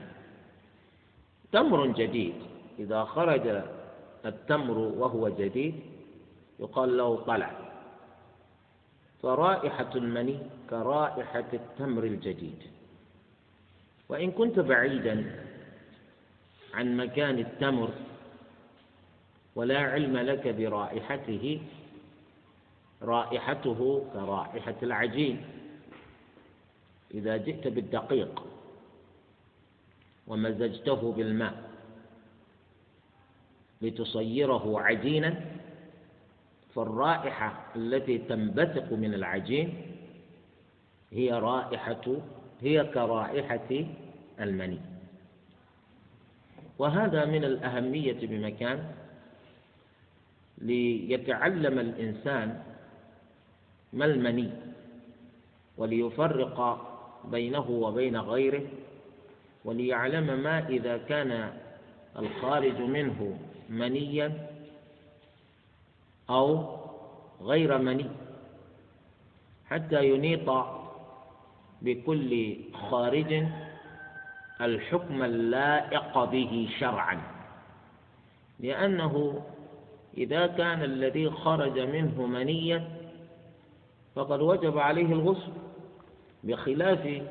تمر جديد. إذا خرج التمر وهو جديد يقال له طلع. فرائحة المني كرائحة التمر الجديد. وإن كنت بعيدا عن مكان التمر ولا علم لك برائحته رائحته كرائحة العجين. إذا جئت بالدقيق ومزجته بالماء لتصيره عجينا فالرائحة التي تنبثق من العجين هي رائحة هي كرائحة المني. وهذا من الأهمية بمكان ليتعلم الإنسان ما المني وليفرق بينه وبين غيره وليعلم ما إذا كان الخارج منه منيا أو غير مني. حتى ينيط بكل خارج الحكم اللائق به شرعا. لأنه إذا كان الذي خرج منه منيا فقد وجب عليه الغسل بخلاف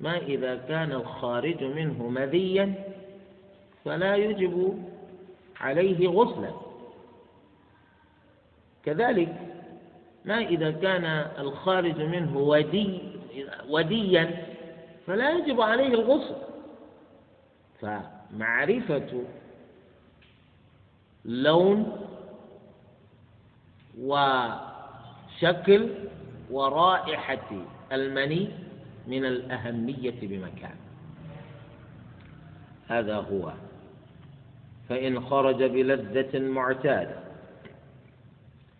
ما إذا كان الخارج منه مذيا فلا يجب عليه غسلا. كذلك ما إذا كان الخارج منه ودي وديا فلا يجب عليه الغسل. فمعرفة لون وشكل ورائحة المني من الأهمية بمكان. هذا هو. فإن خرج بلذة معتادة.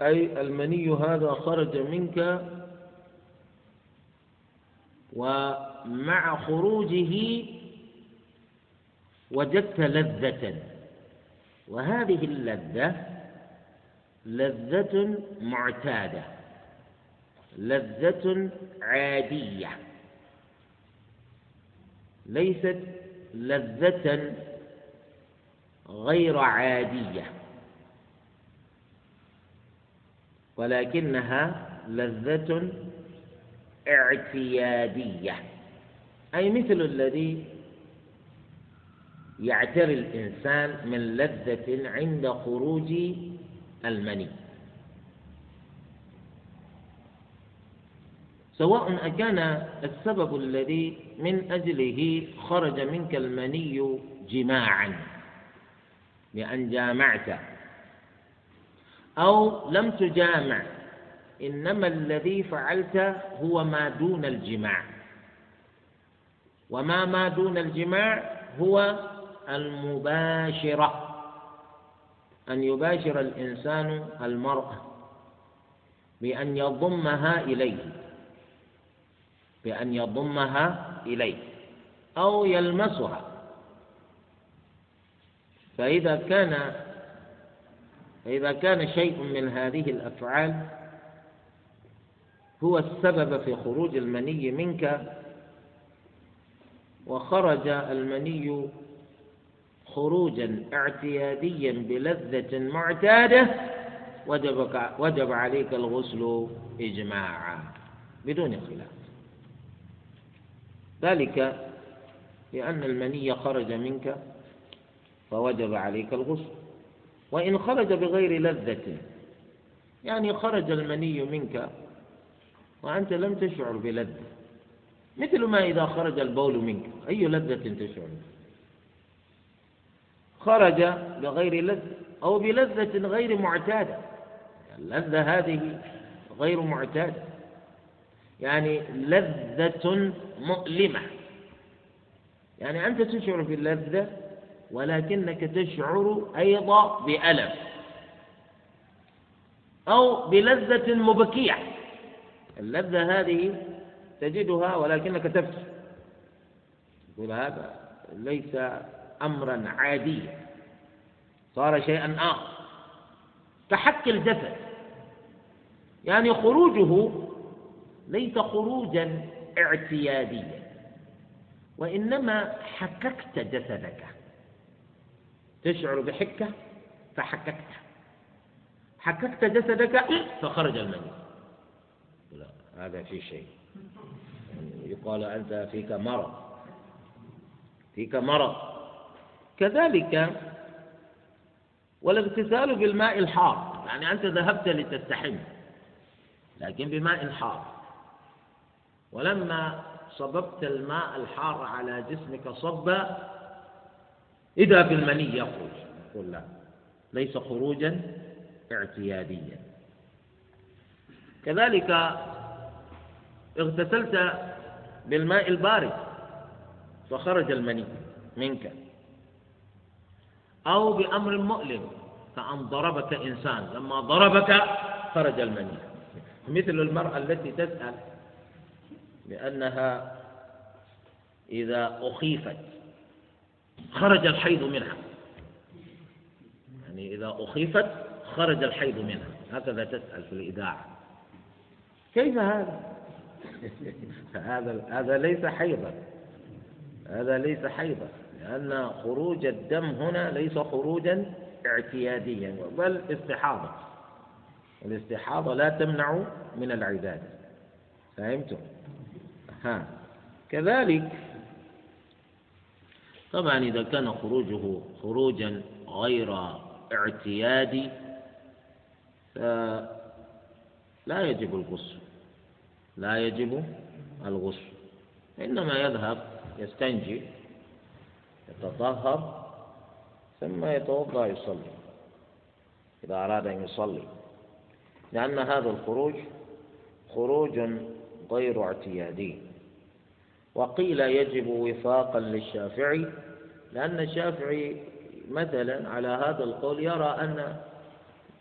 أي المني هذا خرج منك ومع خروجه وجدت لذة. وهذه اللذة لذة معتادة لذة عادية ليست لذة غير عادية. ولكنها لذة اعتيادية. أي مثل الذي يعتري الإنسان من لذة عند خروج المني. سواء أكان السبب الذي من أجله خرج منك المني جماعا. بأن جامعت. أو لم تجامع. إنما الذي فعلت هو ما دون الجماع. وما ما دون الجماع هو المباشرة. أن يباشر الإنسان المرأة بأن يضمها إليه. بأن يضمها إليه. أو يلمسها. فإذا كان فإذا كان شيء من هذه الأفعال هو السبب في خروج المني منك وخرج المني خروجا اعتياديا بلذة معتادة وجب وجب عليك الغسل إجماعا بدون خلاف. ذلك لأن المني خرج منك فوجب عليك الغسل. وإن خرج بغير لذة يعني خرج المني منك وأنت لم تشعر بلذة. مثل ما إذا خرج البول منك أي لذة تشعر خرج بغير لذة أو بلذة غير معتادة. اللذة هذه غير معتادة. يعني لذة مؤلمة. يعني أنت تشعر باللذة ولكنك تشعر أيضا بألم أو بلذة مبكية. اللذة هذه تجدها ولكنك تبكي. يقول هذا ليس أمرا عاديا. صار شيئا آخر. كحك الجسد. يعني خروجه ليس خروجا اعتياديا وإنما حككت جسدك. تشعر بحكة فحككت. حككت جسدك فخرج المني لا هذا في شيء. يقال أنت فيك مرض. فيك مرض. كذلك والاغتسال بالماء الحار. يعني أنت ذهبت لتستحم لكن بماء حار ولما صببت الماء الحار على جسمك صبا إذا بالمني يخرج. يقول لا. ليس خروجا اعتياديا. كذلك اغتسلت بالماء البارد فخرج المني منك. أو بأمر مؤلم كأن ضربك إنسان. لما ضربك خرج المني. مثل المرأة التي تسأل بأنها إذا أخيفت. خرج الحيض منها. يعني إذا أخيفت خرج الحيض منها. هكذا تسأل في الإذاعة. كيف هذا؟ هذا هذا ليس حيضا. هذا ليس حيضا. لأن خروج الدم هنا ليس خروجا اعتياديا بل استحاضة. الاستحاضة لا تمنع من العبادة. فهمتم؟ ها. كذلك طبعا إذا كان خروجه خروجا غير اعتيادي فلا يجب الغسل لا يجب الغسل إنما يذهب يستنجي يتطهر ثم يتوضأ يصلي إذا أراد أن يصلي لأن هذا الخروج خروج غير اعتيادي. وقيل يجب وفاقا للشافعي لأن الشافعي مثلا على هذا القول يرى أن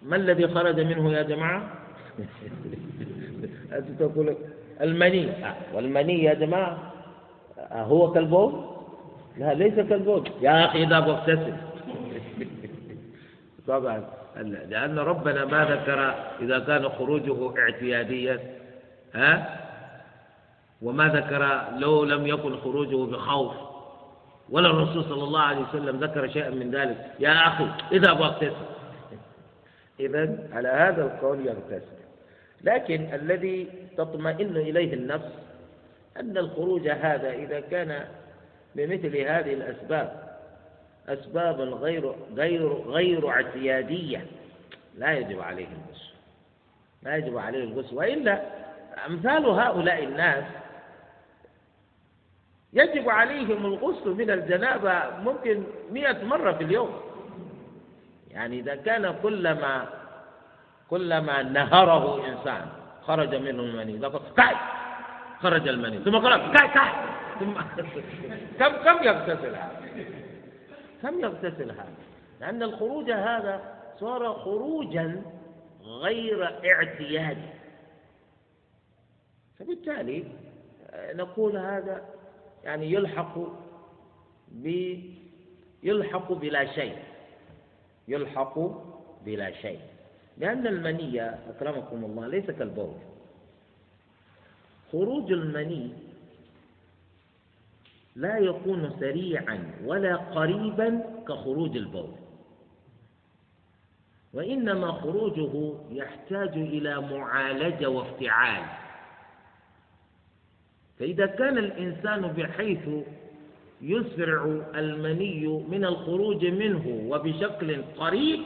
ما الذي خرج منه يا جماعة؟ <laughs> أنت تقول المني. والمني يا جماعة هو كالبول؟ لا ليس كالبول. يا أخي إذا مغتسل <laughs> طبعا. لأن ربنا ما ذكر إذا كان خروجه اعتياديا. ها؟ وما ذكر لو لم يكن خروجه بخوف. ولا الرسول صلى الله عليه وسلم ذكر شيئا من ذلك. يا أخي إذا واغتسل إذا على هذا القول يغتسل لكن الذي تطمئن إليه النفس أن الخروج هذا إذا كان بمثل هذه الأسباب أسباب غير غير غير اعتيادية لا يجب عليه الغسل لا يجب عليه الغسل وإلا أمثال هؤلاء الناس يجب عليهم الغسل من الجنابة ممكن مئة مرة في اليوم. يعني إذا كان كلما كلما نهره إنسان خرج منه المني. كاي! خرج المني. ثم قال كاي كاي! ثم <laughs> كم كم يغتسل هذا؟ كم يغتسل هذا؟ لأن الخروج هذا صار خروجا غير اعتيادي. فبالتالي نقول هذا يعني يلحق ب يلحق بلا شيء. يلحق بلا شيء. لأن المني أكرمكم الله ليس كالبول. خروج المني لا يكون سريعا ولا قريبا كخروج البول. وإنما خروجه يحتاج إلى معالجة وافتعال. فإذا كان الإنسان بحيث يسرع المني من الخروج منه وبشكل قريب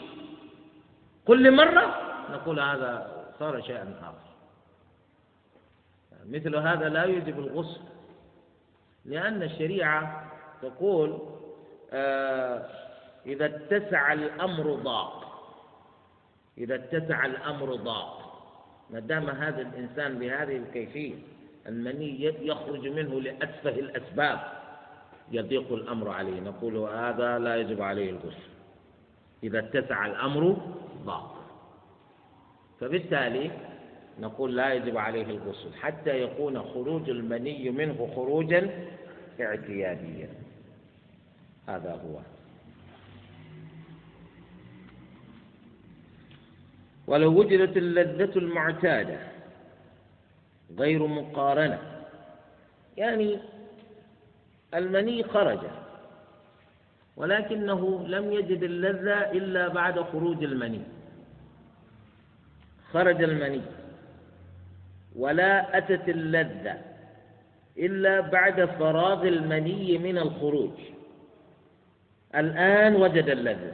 كل مرة نقول هذا صار شيئا آخر. مثل هذا لا يجب الغسل لأن الشريعة تقول آه إذا اتسع الأمر ضاق. إذا اتسع الأمر ضاق. ما دام هذا الإنسان بهذه الكيفية. المني يخرج منه لأتفه الأسباب يضيق الأمر عليه. نقول هذا لا يجب عليه الغسل. إذا اتسع الأمر ضاق. فبالتالي نقول لا يجب عليه الغسل حتى يكون خروج المني منه خروجا اعتياديا. هذا هو. ولو وجدت اللذة المعتادة غير مقارنة. يعني المني خرج ولكنه لم يجد اللذة إلا بعد خروج المني. خرج المني ولا أتت اللذة إلا بعد فراغ المني من الخروج. الآن وجد اللذة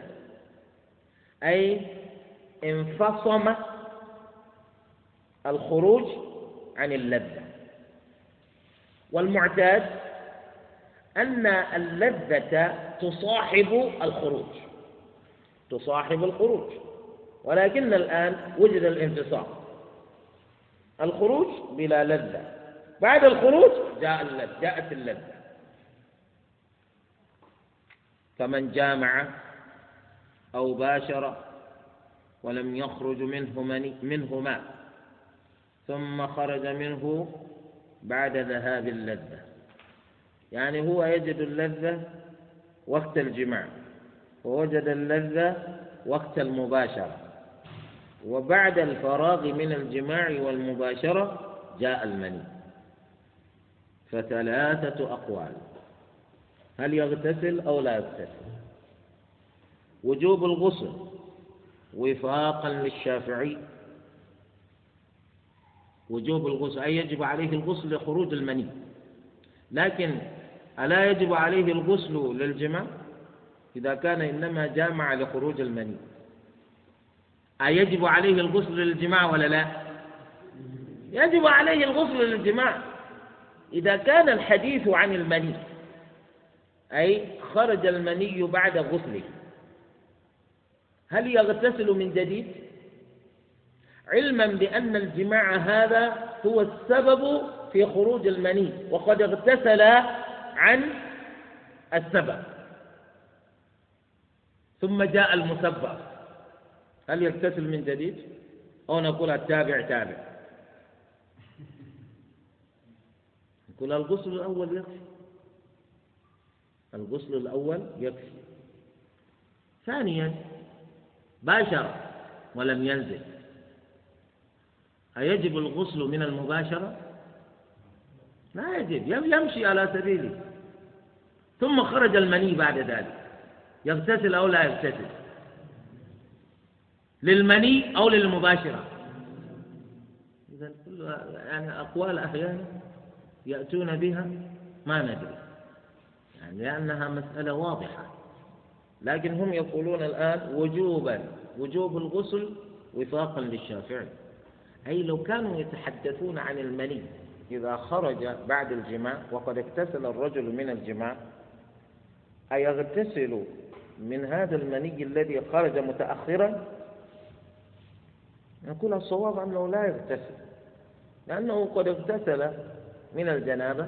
أي انفصم الخروج عن اللذة. والمعتاد أن اللذة تصاحب الخروج. تصاحب الخروج. ولكن الآن وجد الانفصام الخروج بلا لذة. بعد الخروج جاء اللذة جاءت اللذة. فمن جامع أو باشر ولم يخرج منه منه ماء ثم خرج منه بعد ذهاب اللذة. يعني هو يجد اللذة وقت الجماع ووجد اللذة وقت المباشرة وبعد الفراغ من الجماع والمباشرة جاء المني. فثلاثة أقوال هل يغتسل أو لا يغتسل؟ وجوب الغسل وفاقا للشافعي وجوب الغسل أي يجب عليه الغسل لخروج المني. لكن ألا يجب عليه الغسل للجماع؟ إذا كان إنما جامع لخروج المني. أيجب عليه الغسل للجماع ولا لا؟ يجب عليه الغسل للجماع. إذا كان الحديث عن المني أي خرج المني بعد غسله هل يغتسل من جديد؟ علما بأن الجماع هذا هو السبب في خروج المني وقد اغتسل عن السبب. ثم جاء المسبب. هل يغتسل من جديد؟ أو نقول التابع تابع. نقول الغسل الأول يكفي. الغسل الأول يكفي. ثانيا باشر ولم ينزل. أيجب الغسل من المباشرة؟ لا يجب. يمشي على سبيله. ثم خرج المني بعد ذلك. يغتسل أو لا يغتسل؟ للمني أو للمباشرة؟ إذا يعني أقوال أحيانا يأتون بها ما ندري. يعني لأنها مسألة واضحة. لكن هم يقولون الآن وجوبا. وجوب الغسل وفاقا للشافعي. أي لو كانوا يتحدثون عن المني إذا خرج بعد الجماع وقد اغتسل الرجل من الجماع أيغتسل من هذا المني الذي خرج متأخرا؟ نقول الصواب أنه لا يغتسل؟ لأنه قد اغتسل من الجنابة.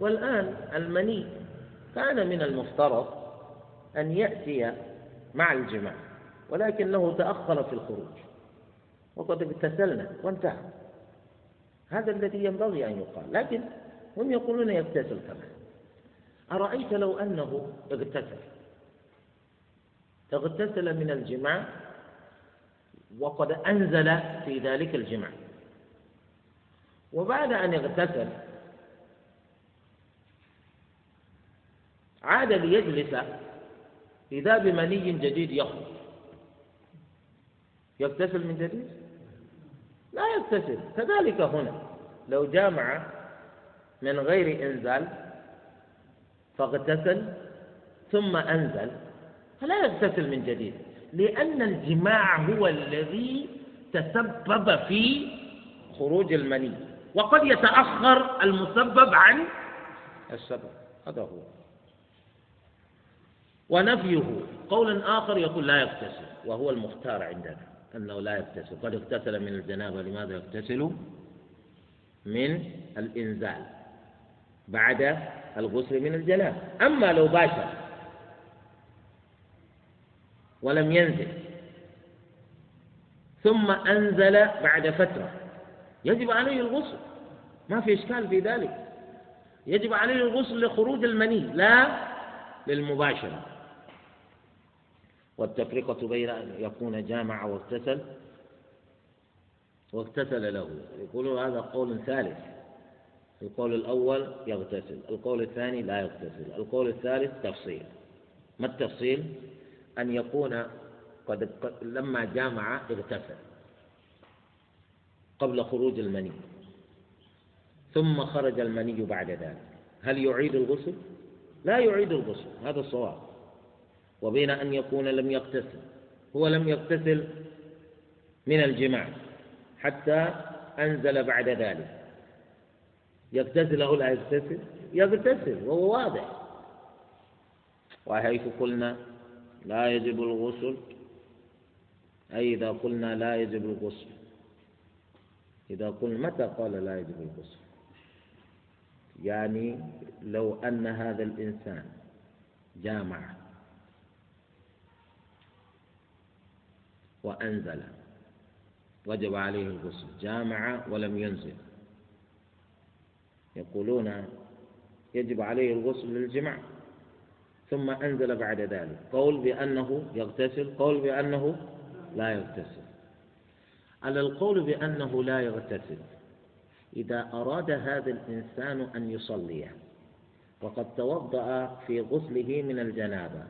والآن المني كان من المفترض أن يأتي مع الجماع ولكنه تأخر في الخروج. وقد اغتسلنا وانتهى. هذا الذي ينبغي أن يقال. لكن هم يقولون يغتسل كمان أرأيت لو أنه اغتسل؟ اغتسل من الجماع وقد أنزل في ذلك الجماع. وبعد أن اغتسل عاد ليجلس إذا بمني جديد يخرج. يغتسل من جديد؟ لا يغتسل كذلك هنا لو جامع من غير إنزال فاغتسل ثم أنزل فلا يغتسل من جديد لأن الجماع هو الذي تسبب في خروج المني وقد يتأخر المسبب عن السبب. هذا هو. ونفيه. قول آخر يقول لا يغتسل وهو المختار عندنا. أنه لا يغتسل. قد اغتسل من الجنابة لماذا يغتسل؟ من الإنزال بعد الغسل من الجنابة. أما لو باشر ولم ينزل ثم أنزل بعد فترة يجب عليه الغسل. ما في إشكال في ذلك. يجب عليه الغسل لخروج المني لا للمباشرة. والتفرقة بين أن يكون جامع واغتسل واغتسل له. يقولون هذا قول ثالث. القول الأول يغتسل القول الثاني لا يغتسل القول الثالث تفصيل. ما التفصيل؟ أن يكون قد لما جامع اغتسل قبل خروج المني. ثم خرج المني بعد ذلك. هل يعيد الغسل؟ لا يعيد الغسل هذا الصواب. وبين أن يكون لم يغتسل هو لم يغتسل من الجماع حتى أنزل بعد ذلك. يغتسل أو لا يغتسل يغتسل وهو واضح. وحيث قلنا لا يجب الغسل أي إذا قلنا لا يجب الغسل. إذا قلنا متى قال لا يجب الغسل؟ يعني لو أن هذا الإنسان جامع وأنزل. وجب عليه الغسل. جامع ولم ينزل. يقولون يجب عليه الغسل للجماع. ثم أنزل بعد ذلك. قول بأنه يغتسل. قول بأنه لا يغتسل. على القول بأنه لا يغتسل إذا أراد هذا الإنسان أن يصلي وقد توضأ في غسله من الجنابة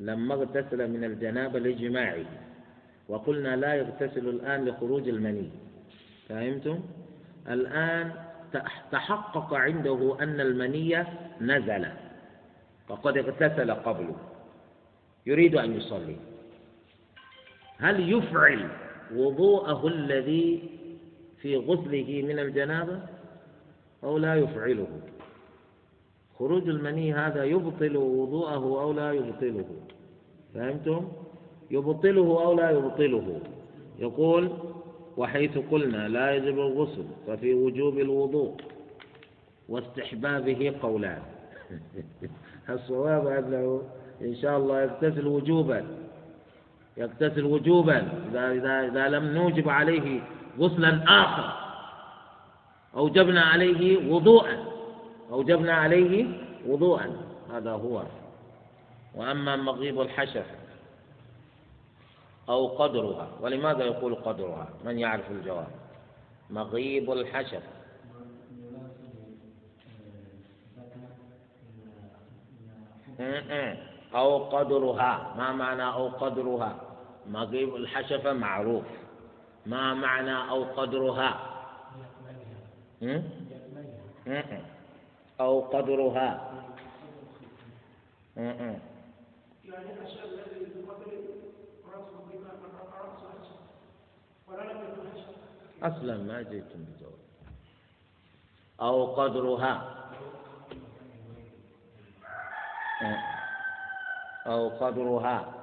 لما اغتسل من الجنابة لجماعه. وقلنا لا يغتسل الآن لخروج المني. فهمتم؟ الآن تحقق عنده أن المني نزل. فقد اغتسل قبله يريد أن يصلي. هل يفعل وضوءه الذي في غسله من الجنابة؟ أو لا يفعله. خروج المني هذا يبطل وضوءه أو لا يبطله. فهمتم؟ يبطله أو لا يبطله. يقول وحيث قلنا لا يجب الغسل ففي وجوب الوضوء واستحبابه قولان. <laughs> الصواب أنه إن شاء الله يغتسل وجوبا. يغتسل وجوبا إذا, إذا, إذا لم نوجب عليه غسلا آخر. أوجبنا عليه وضوءا. أوجبنا عليه وضوءا. هذا هو. وأما مغيب الحشف أو قدرها. ولماذا يقول قدرها؟ من يعرف الجواب؟ مغيب الحشف أو قدرها. ما معنى أو قدرها؟ مغيب الحشفة معروف. ما معنى أو قدرها؟ أو قدرها. أصلا ما جئتم بجواب. أو قدرها. أو قدرها.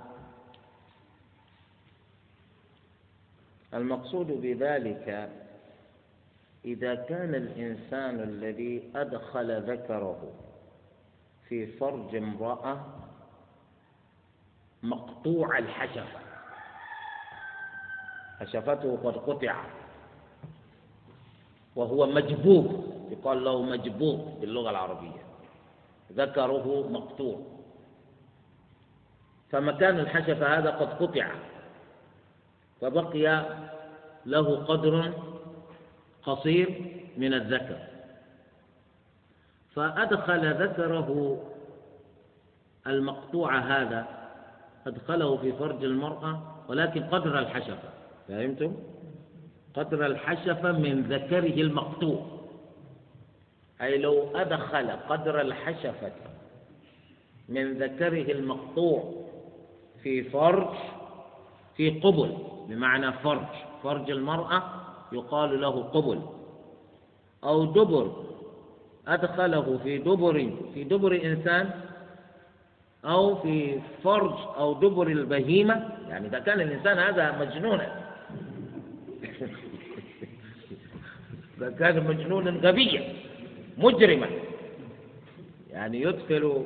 المقصود بذلك إذا كان الإنسان الذي أدخل ذكره في فرج امرأة مقطوع الحشفة. حشفته قد قطعت وهو مجبوب. يقال له مجبوب باللغة العربية. ذكره مقطوع. فمكان الحشفة هذا قد قطع. فبقي له قدر قصير من الذكر. فأدخل ذكره المقطوع هذا. أدخله في فرج المرأة ولكن قدر الحشفة. فهمتم؟ قدر الحشفة من ذكره المقطوع أي لو أدخل قدر الحشفة من ذكره المقطوع في فرج في قبل بمعنى فرج فرج المرأة يقال له قبل أو دبر أدخله في دبر في دبر إنسان أو في فرج أو دبر البهيمة يعني إذا كان الإنسان هذا مجنونا إذا كان مجنونا غبيا مجرما. يعني يدخل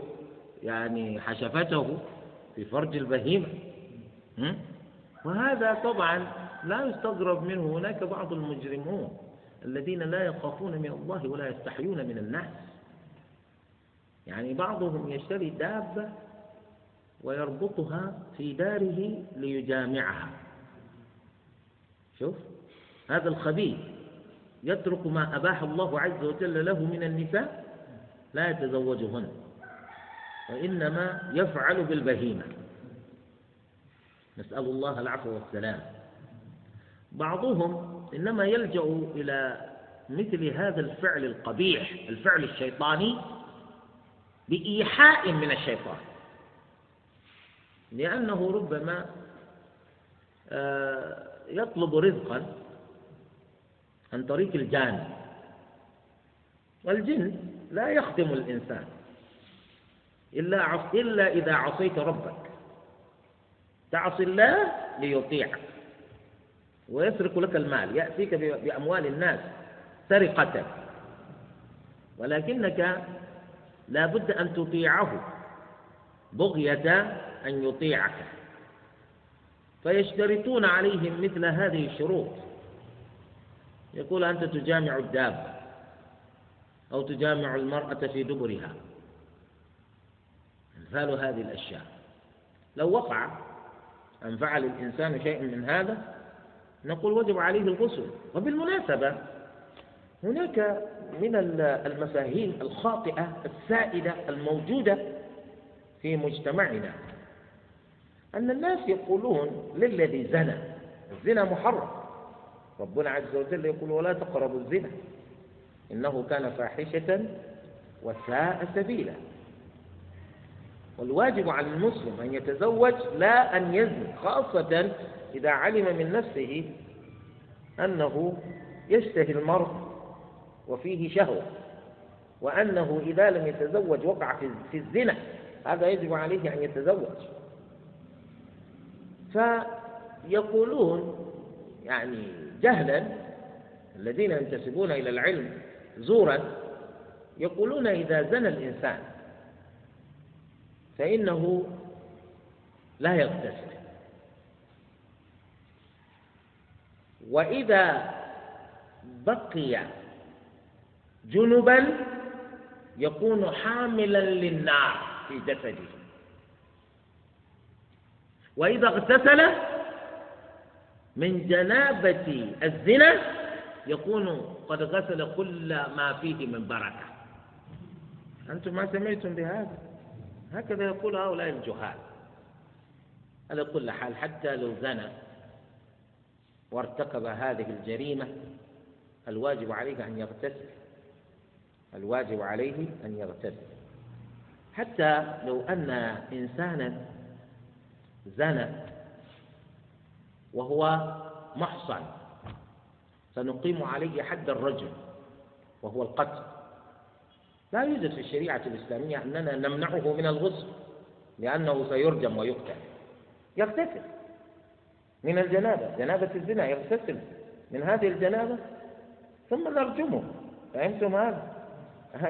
يعني حشفته في فرج البهيمة. وهذا طبعا لا يستغرب منه هناك بعض المجرمون الذين لا يخافون من الله ولا يستحيون من الناس. يعني بعضهم يشتري دابة ويربطها في داره ليجامعها. شوف هذا الخبيث يترك ما أباح الله عز وجل له من النساء لا يتزوجهن وإنما يفعل بالبهيمة. نسأل الله العفو والسلام. بعضهم إنما يلجأ إلى مثل هذا الفعل القبيح الفعل الشيطاني بإيحاء من الشيطان. لأنه ربما آه، يطلب رزقا عن طريق الجان. والجن لا يخدم الإنسان إلا إلا إذا عصيت ربك. تعصي الله ليطيعك ويسرق لك المال يأتيك بأموال الناس سرقة. ولكنك لا بد أن تطيعه بغية أن يطيعك. فيشترطون عليهم مثل هذه الشروط. يقول أنت تجامع الدابة أو تجامع المرأة في دبرها. أمثال هذه الأشياء. لو وقع أن فعل الإنسان شيء من هذا نقول وجب عليه الغسل. وبالمناسبة هناك من المفاهيم الخاطئة السائدة الموجودة في مجتمعنا. أن الناس يقولون للذي زنى الزنا محرم. ربنا عز وجل يقول ولا تقربوا الزنا. إنه كان فاحشة وساء سبيلا. والواجب على المسلم أن يتزوج لا أن يزني خاصة إذا علم من نفسه أنه يشتهي المرء وفيه شهوة وأنه إذا لم يتزوج وقع في الزنا هذا يجب عليه أن يتزوج. فيقولون يعني جهلا الذين ينتسبون إلى العلم زورا يقولون إذا زنى الإنسان فإنه لا يغتسل. وإذا بقي جنبا يكون حاملا للنار في جسده. وإذا اغتسل من جنابة الزنا يكون قد غسل كل ما فيه من بركة. أنتم ما سمعتم بهذا؟ هكذا يقول هؤلاء الجهال. على كل حال حتى لو زنى وارتكب هذه الجريمة الواجب عليه أن يغتسل. الواجب عليه أن يغتسل. حتى لو أن إنسانا زنى وهو محصن. سنقيم عليه حد الرجل وهو القتل. لا يوجد في الشريعة الإسلامية أننا نمنعه من الغسل لأنه سيرجم ويقتل. يغتسل من الجنابة جنابة الزنا يغتسل من هذه الجنابة ثم نرجمه. فهمتم هذا؟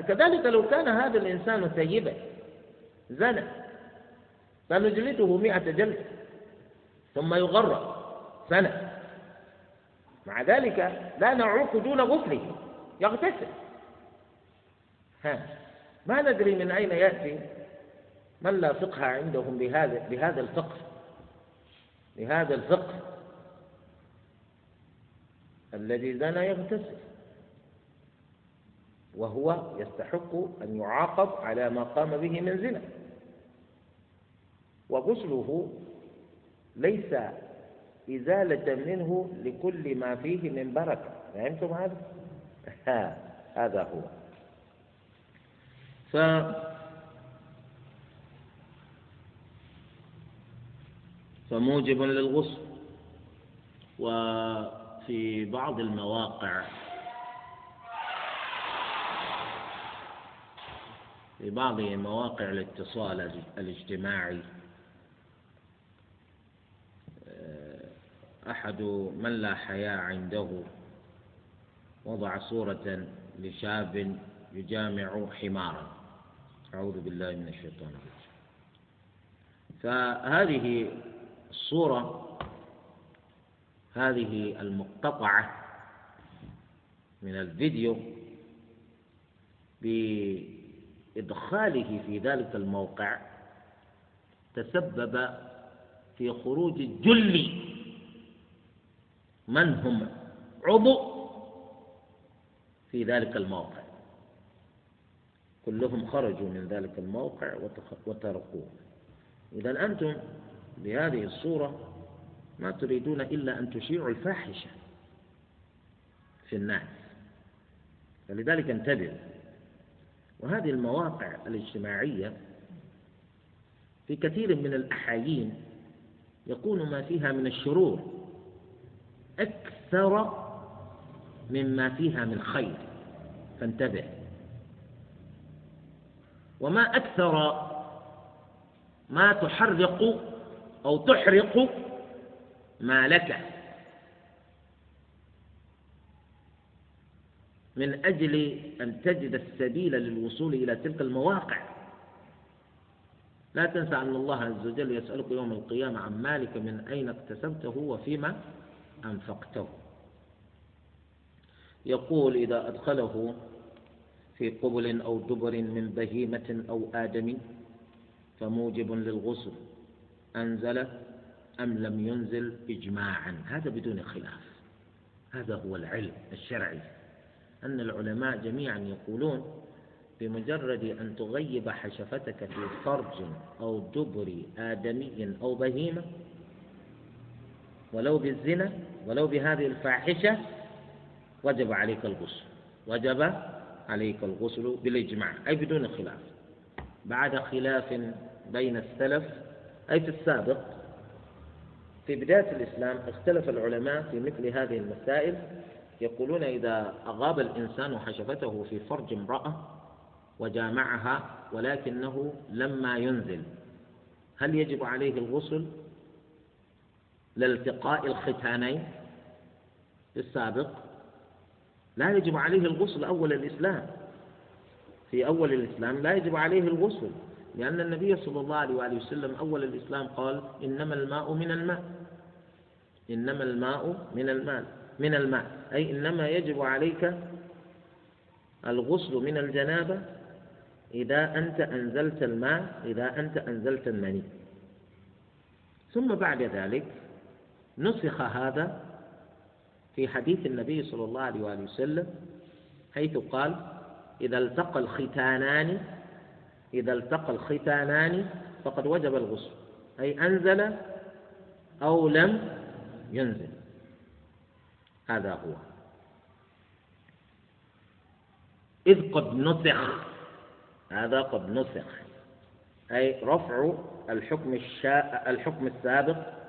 كذلك لو كان هذا الإنسان سيبا زنى فنجلده مئة جلدة ثم يغرق سنة. مع ذلك لا نعوق دون غسله. يغتسل. ها. ما ندري من أين يأتي. من لا فقه عندهم بهذا بهذا الفقه. بهذا الفقه. الذي زنى يغتسل. وهو يستحق أن يعاقب على ما قام به من زنا. وغسله ليس إزالة منه لكل ما فيه من بركة فهمتم هذا؟ ها هذا هو ف فموجب للغسل وفي بعض المواقع في بعض مواقع الاتصال الاجتماعي أحد من لا حياء عنده. وضع صورة لشاب يجامع حمارا. أعوذ بالله من الشيطان الرجيم. فهذه الصورة هذه المقتطعة من الفيديو بإدخاله في ذلك الموقع تسبب في خروج جل من هم عضو في ذلك الموقع. كلهم خرجوا من ذلك الموقع وتركوه. إذا أنتم بهذه الصورة ما تريدون إلا أن تشيعوا الفاحشة في الناس. فلذلك انتبهوا. وهذه المواقع الاجتماعية في كثير من الأحايين يكون ما فيها من الشرور. أكثر مما فيها من خير. فانتبه. وما أكثر ما تحرق أو تحرق ما لك من أجل أن تجد السبيل للوصول إلى تلك المواقع. لا تنسى أن الله عز وجل يسألك يوم القيامة عن مالك من أين اكتسبته وفيما أنفقته. يقول إذا أدخله في قبل أو دبر من بهيمة أو آدم فموجب للغسل أنزل أم لم ينزل إجماعا؟ هذا بدون خلاف. هذا هو العلم الشرعي. أن العلماء جميعا يقولون بمجرد أن تغيب حشفتك في فرج أو دبر آدمي أو بهيمة ولو بالزنا ولو بهذه الفاحشة وجب عليك الغسل. وجب عليك الغسل بالإجماع. أي بدون خلاف. بعد خلاف بين السلف أي في السابق في بداية الإسلام اختلف العلماء في مثل هذه المسائل يقولون إذا أغاب الإنسان حشفته في فرج امرأة وجامعها ولكنه لما ينزل هل يجب عليه الغسل؟ لالتقاء الختانين في السابق. لا يجب عليه الغسل أول الإسلام. في أول الإسلام لا يجب عليه الغسل لأن النبي صلى الله عليه وآله وسلم أول الإسلام قال إنما الماء من الماء. إنما الماء من الماء. من الماء. أي إنما يجب عليك الغسل من الجنابة إذا أنت أنزلت الماء إذا أنت أنزلت المني. ثم بعد ذلك نسخ هذا في حديث النبي صلى الله عليه وآله وسلم حيث قال إذا التقى الختانان إذا التقى الختانان فقد وجب الغسل أي أنزل أو لم ينزل. هذا هو. إذ قد نسخ هذا قد نسخ أي رفع الحكم الشاء الحكم السابق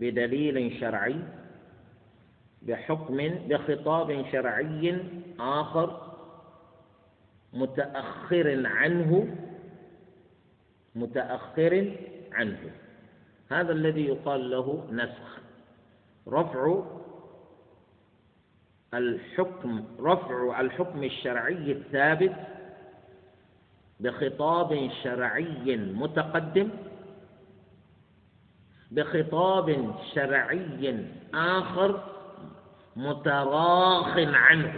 بدليل شرعي بحكم بخطاب شرعي آخر متأخر عنه متأخر عنه. هذا الذي يقال له نسخ. رفع الحكم رفع الحكم الشرعي الثابت بخطاب شرعي متقدم بخطاب شرعي آخر متراخ عنه.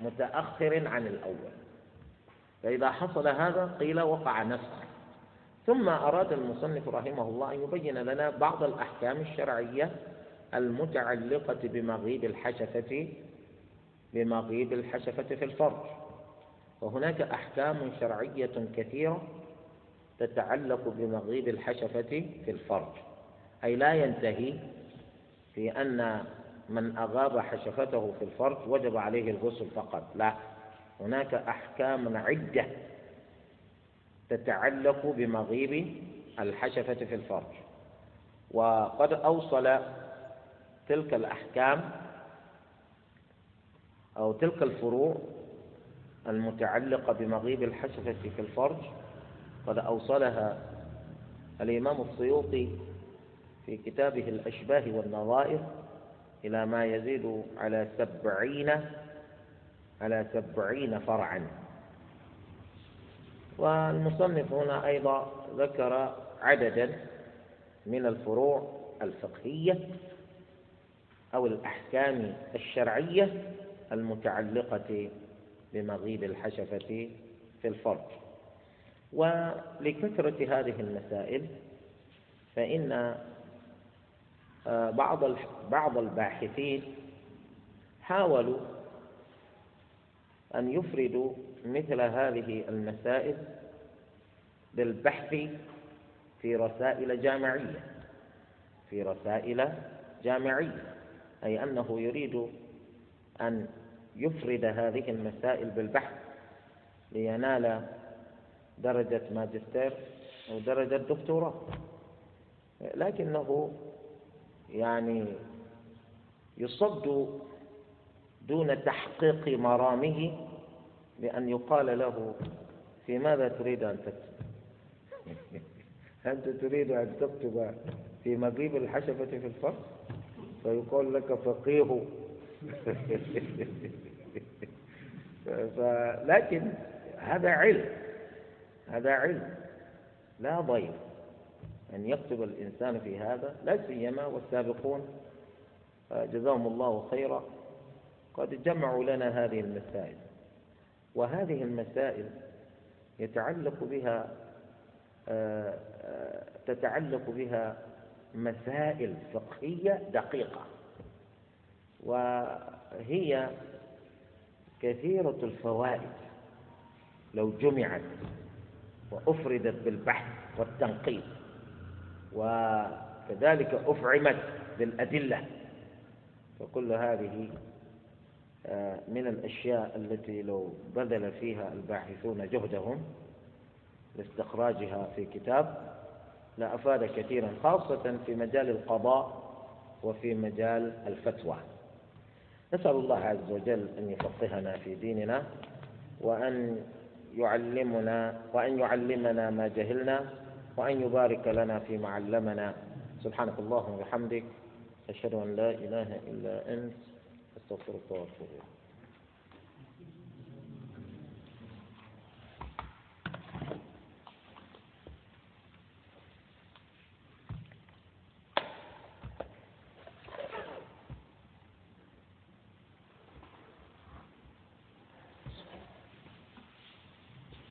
متأخر عن الأول. فإذا حصل هذا قيل وقع نسخ ثم أراد المصنف رحمه الله أن يبين لنا بعض الأحكام الشرعية المتعلقة بمغيب الحشفة بمغيب الحشفة في الفرج. وهناك أحكام شرعية كثيرة تتعلق بمغيب الحشفة في الفرج. أي لا ينتهي في أن من أغاب حشفته في الفرج وجب عليه الغسل فقط. لا هناك أحكام عدة تتعلق بمغيب الحشفة في الفرج. وقد أوصل تلك الأحكام أو تلك الفروع المتعلقة بمغيب الحشفة في الفرج قد أوصلها الإمام السيوطي في كتابه الأشباه والنظائر إلى ما يزيد على سبعين على سبعين فرعا. والمصنف هنا أيضا ذكر عددا من الفروع الفقهية أو الأحكام الشرعية المتعلقة بمغيب الحشفة في الفرج ولكثرة هذه المسائل فإن آه، بعض بعض الباحثين حاولوا أن يفردوا مثل هذه المسائل بالبحث في رسائل جامعية. في رسائل جامعية أي أنه يريد أن يفرد هذه المسائل بالبحث لينال درجة ماجستير أو درجة دكتوراه. لكنه يعني يصد دون تحقيق مرامه بأن يقال له في ماذا تريد أن تكتب؟ <laughs> أنت تريد أن تكتب في مغيب الحشفة في الفرق فيقول لك فقيه. <laughs> لكن هذا علم. هذا علم. لا ضير أن يكتب الإنسان في هذا لا سيما والسابقون جزاهم الله خيرا قد جمعوا لنا هذه المسائل. وهذه المسائل يتعلق بها تتعلق بها مسائل فقهية دقيقة. وهي كثيرة الفوائد لو جمعت. وأفردت بالبحث والتنقيب. وكذلك أفعمت بالأدلة. فكل هذه آه، من الأشياء التي لو بذل فيها الباحثون جهدهم لاستخراجها في كتاب لأفاد كثيرا خاصة في مجال القضاء وفي مجال الفتوى. نسأل الله عز وجل أن يفقهنا في ديننا وأن يعلمنا وأن يعلمنا ما جهلنا وأن يبارك لنا فيما علمنا. سبحانك اللهم وبحمدك أشهد أن لا إله إلا أنت أستغفرك وأتوب إليك.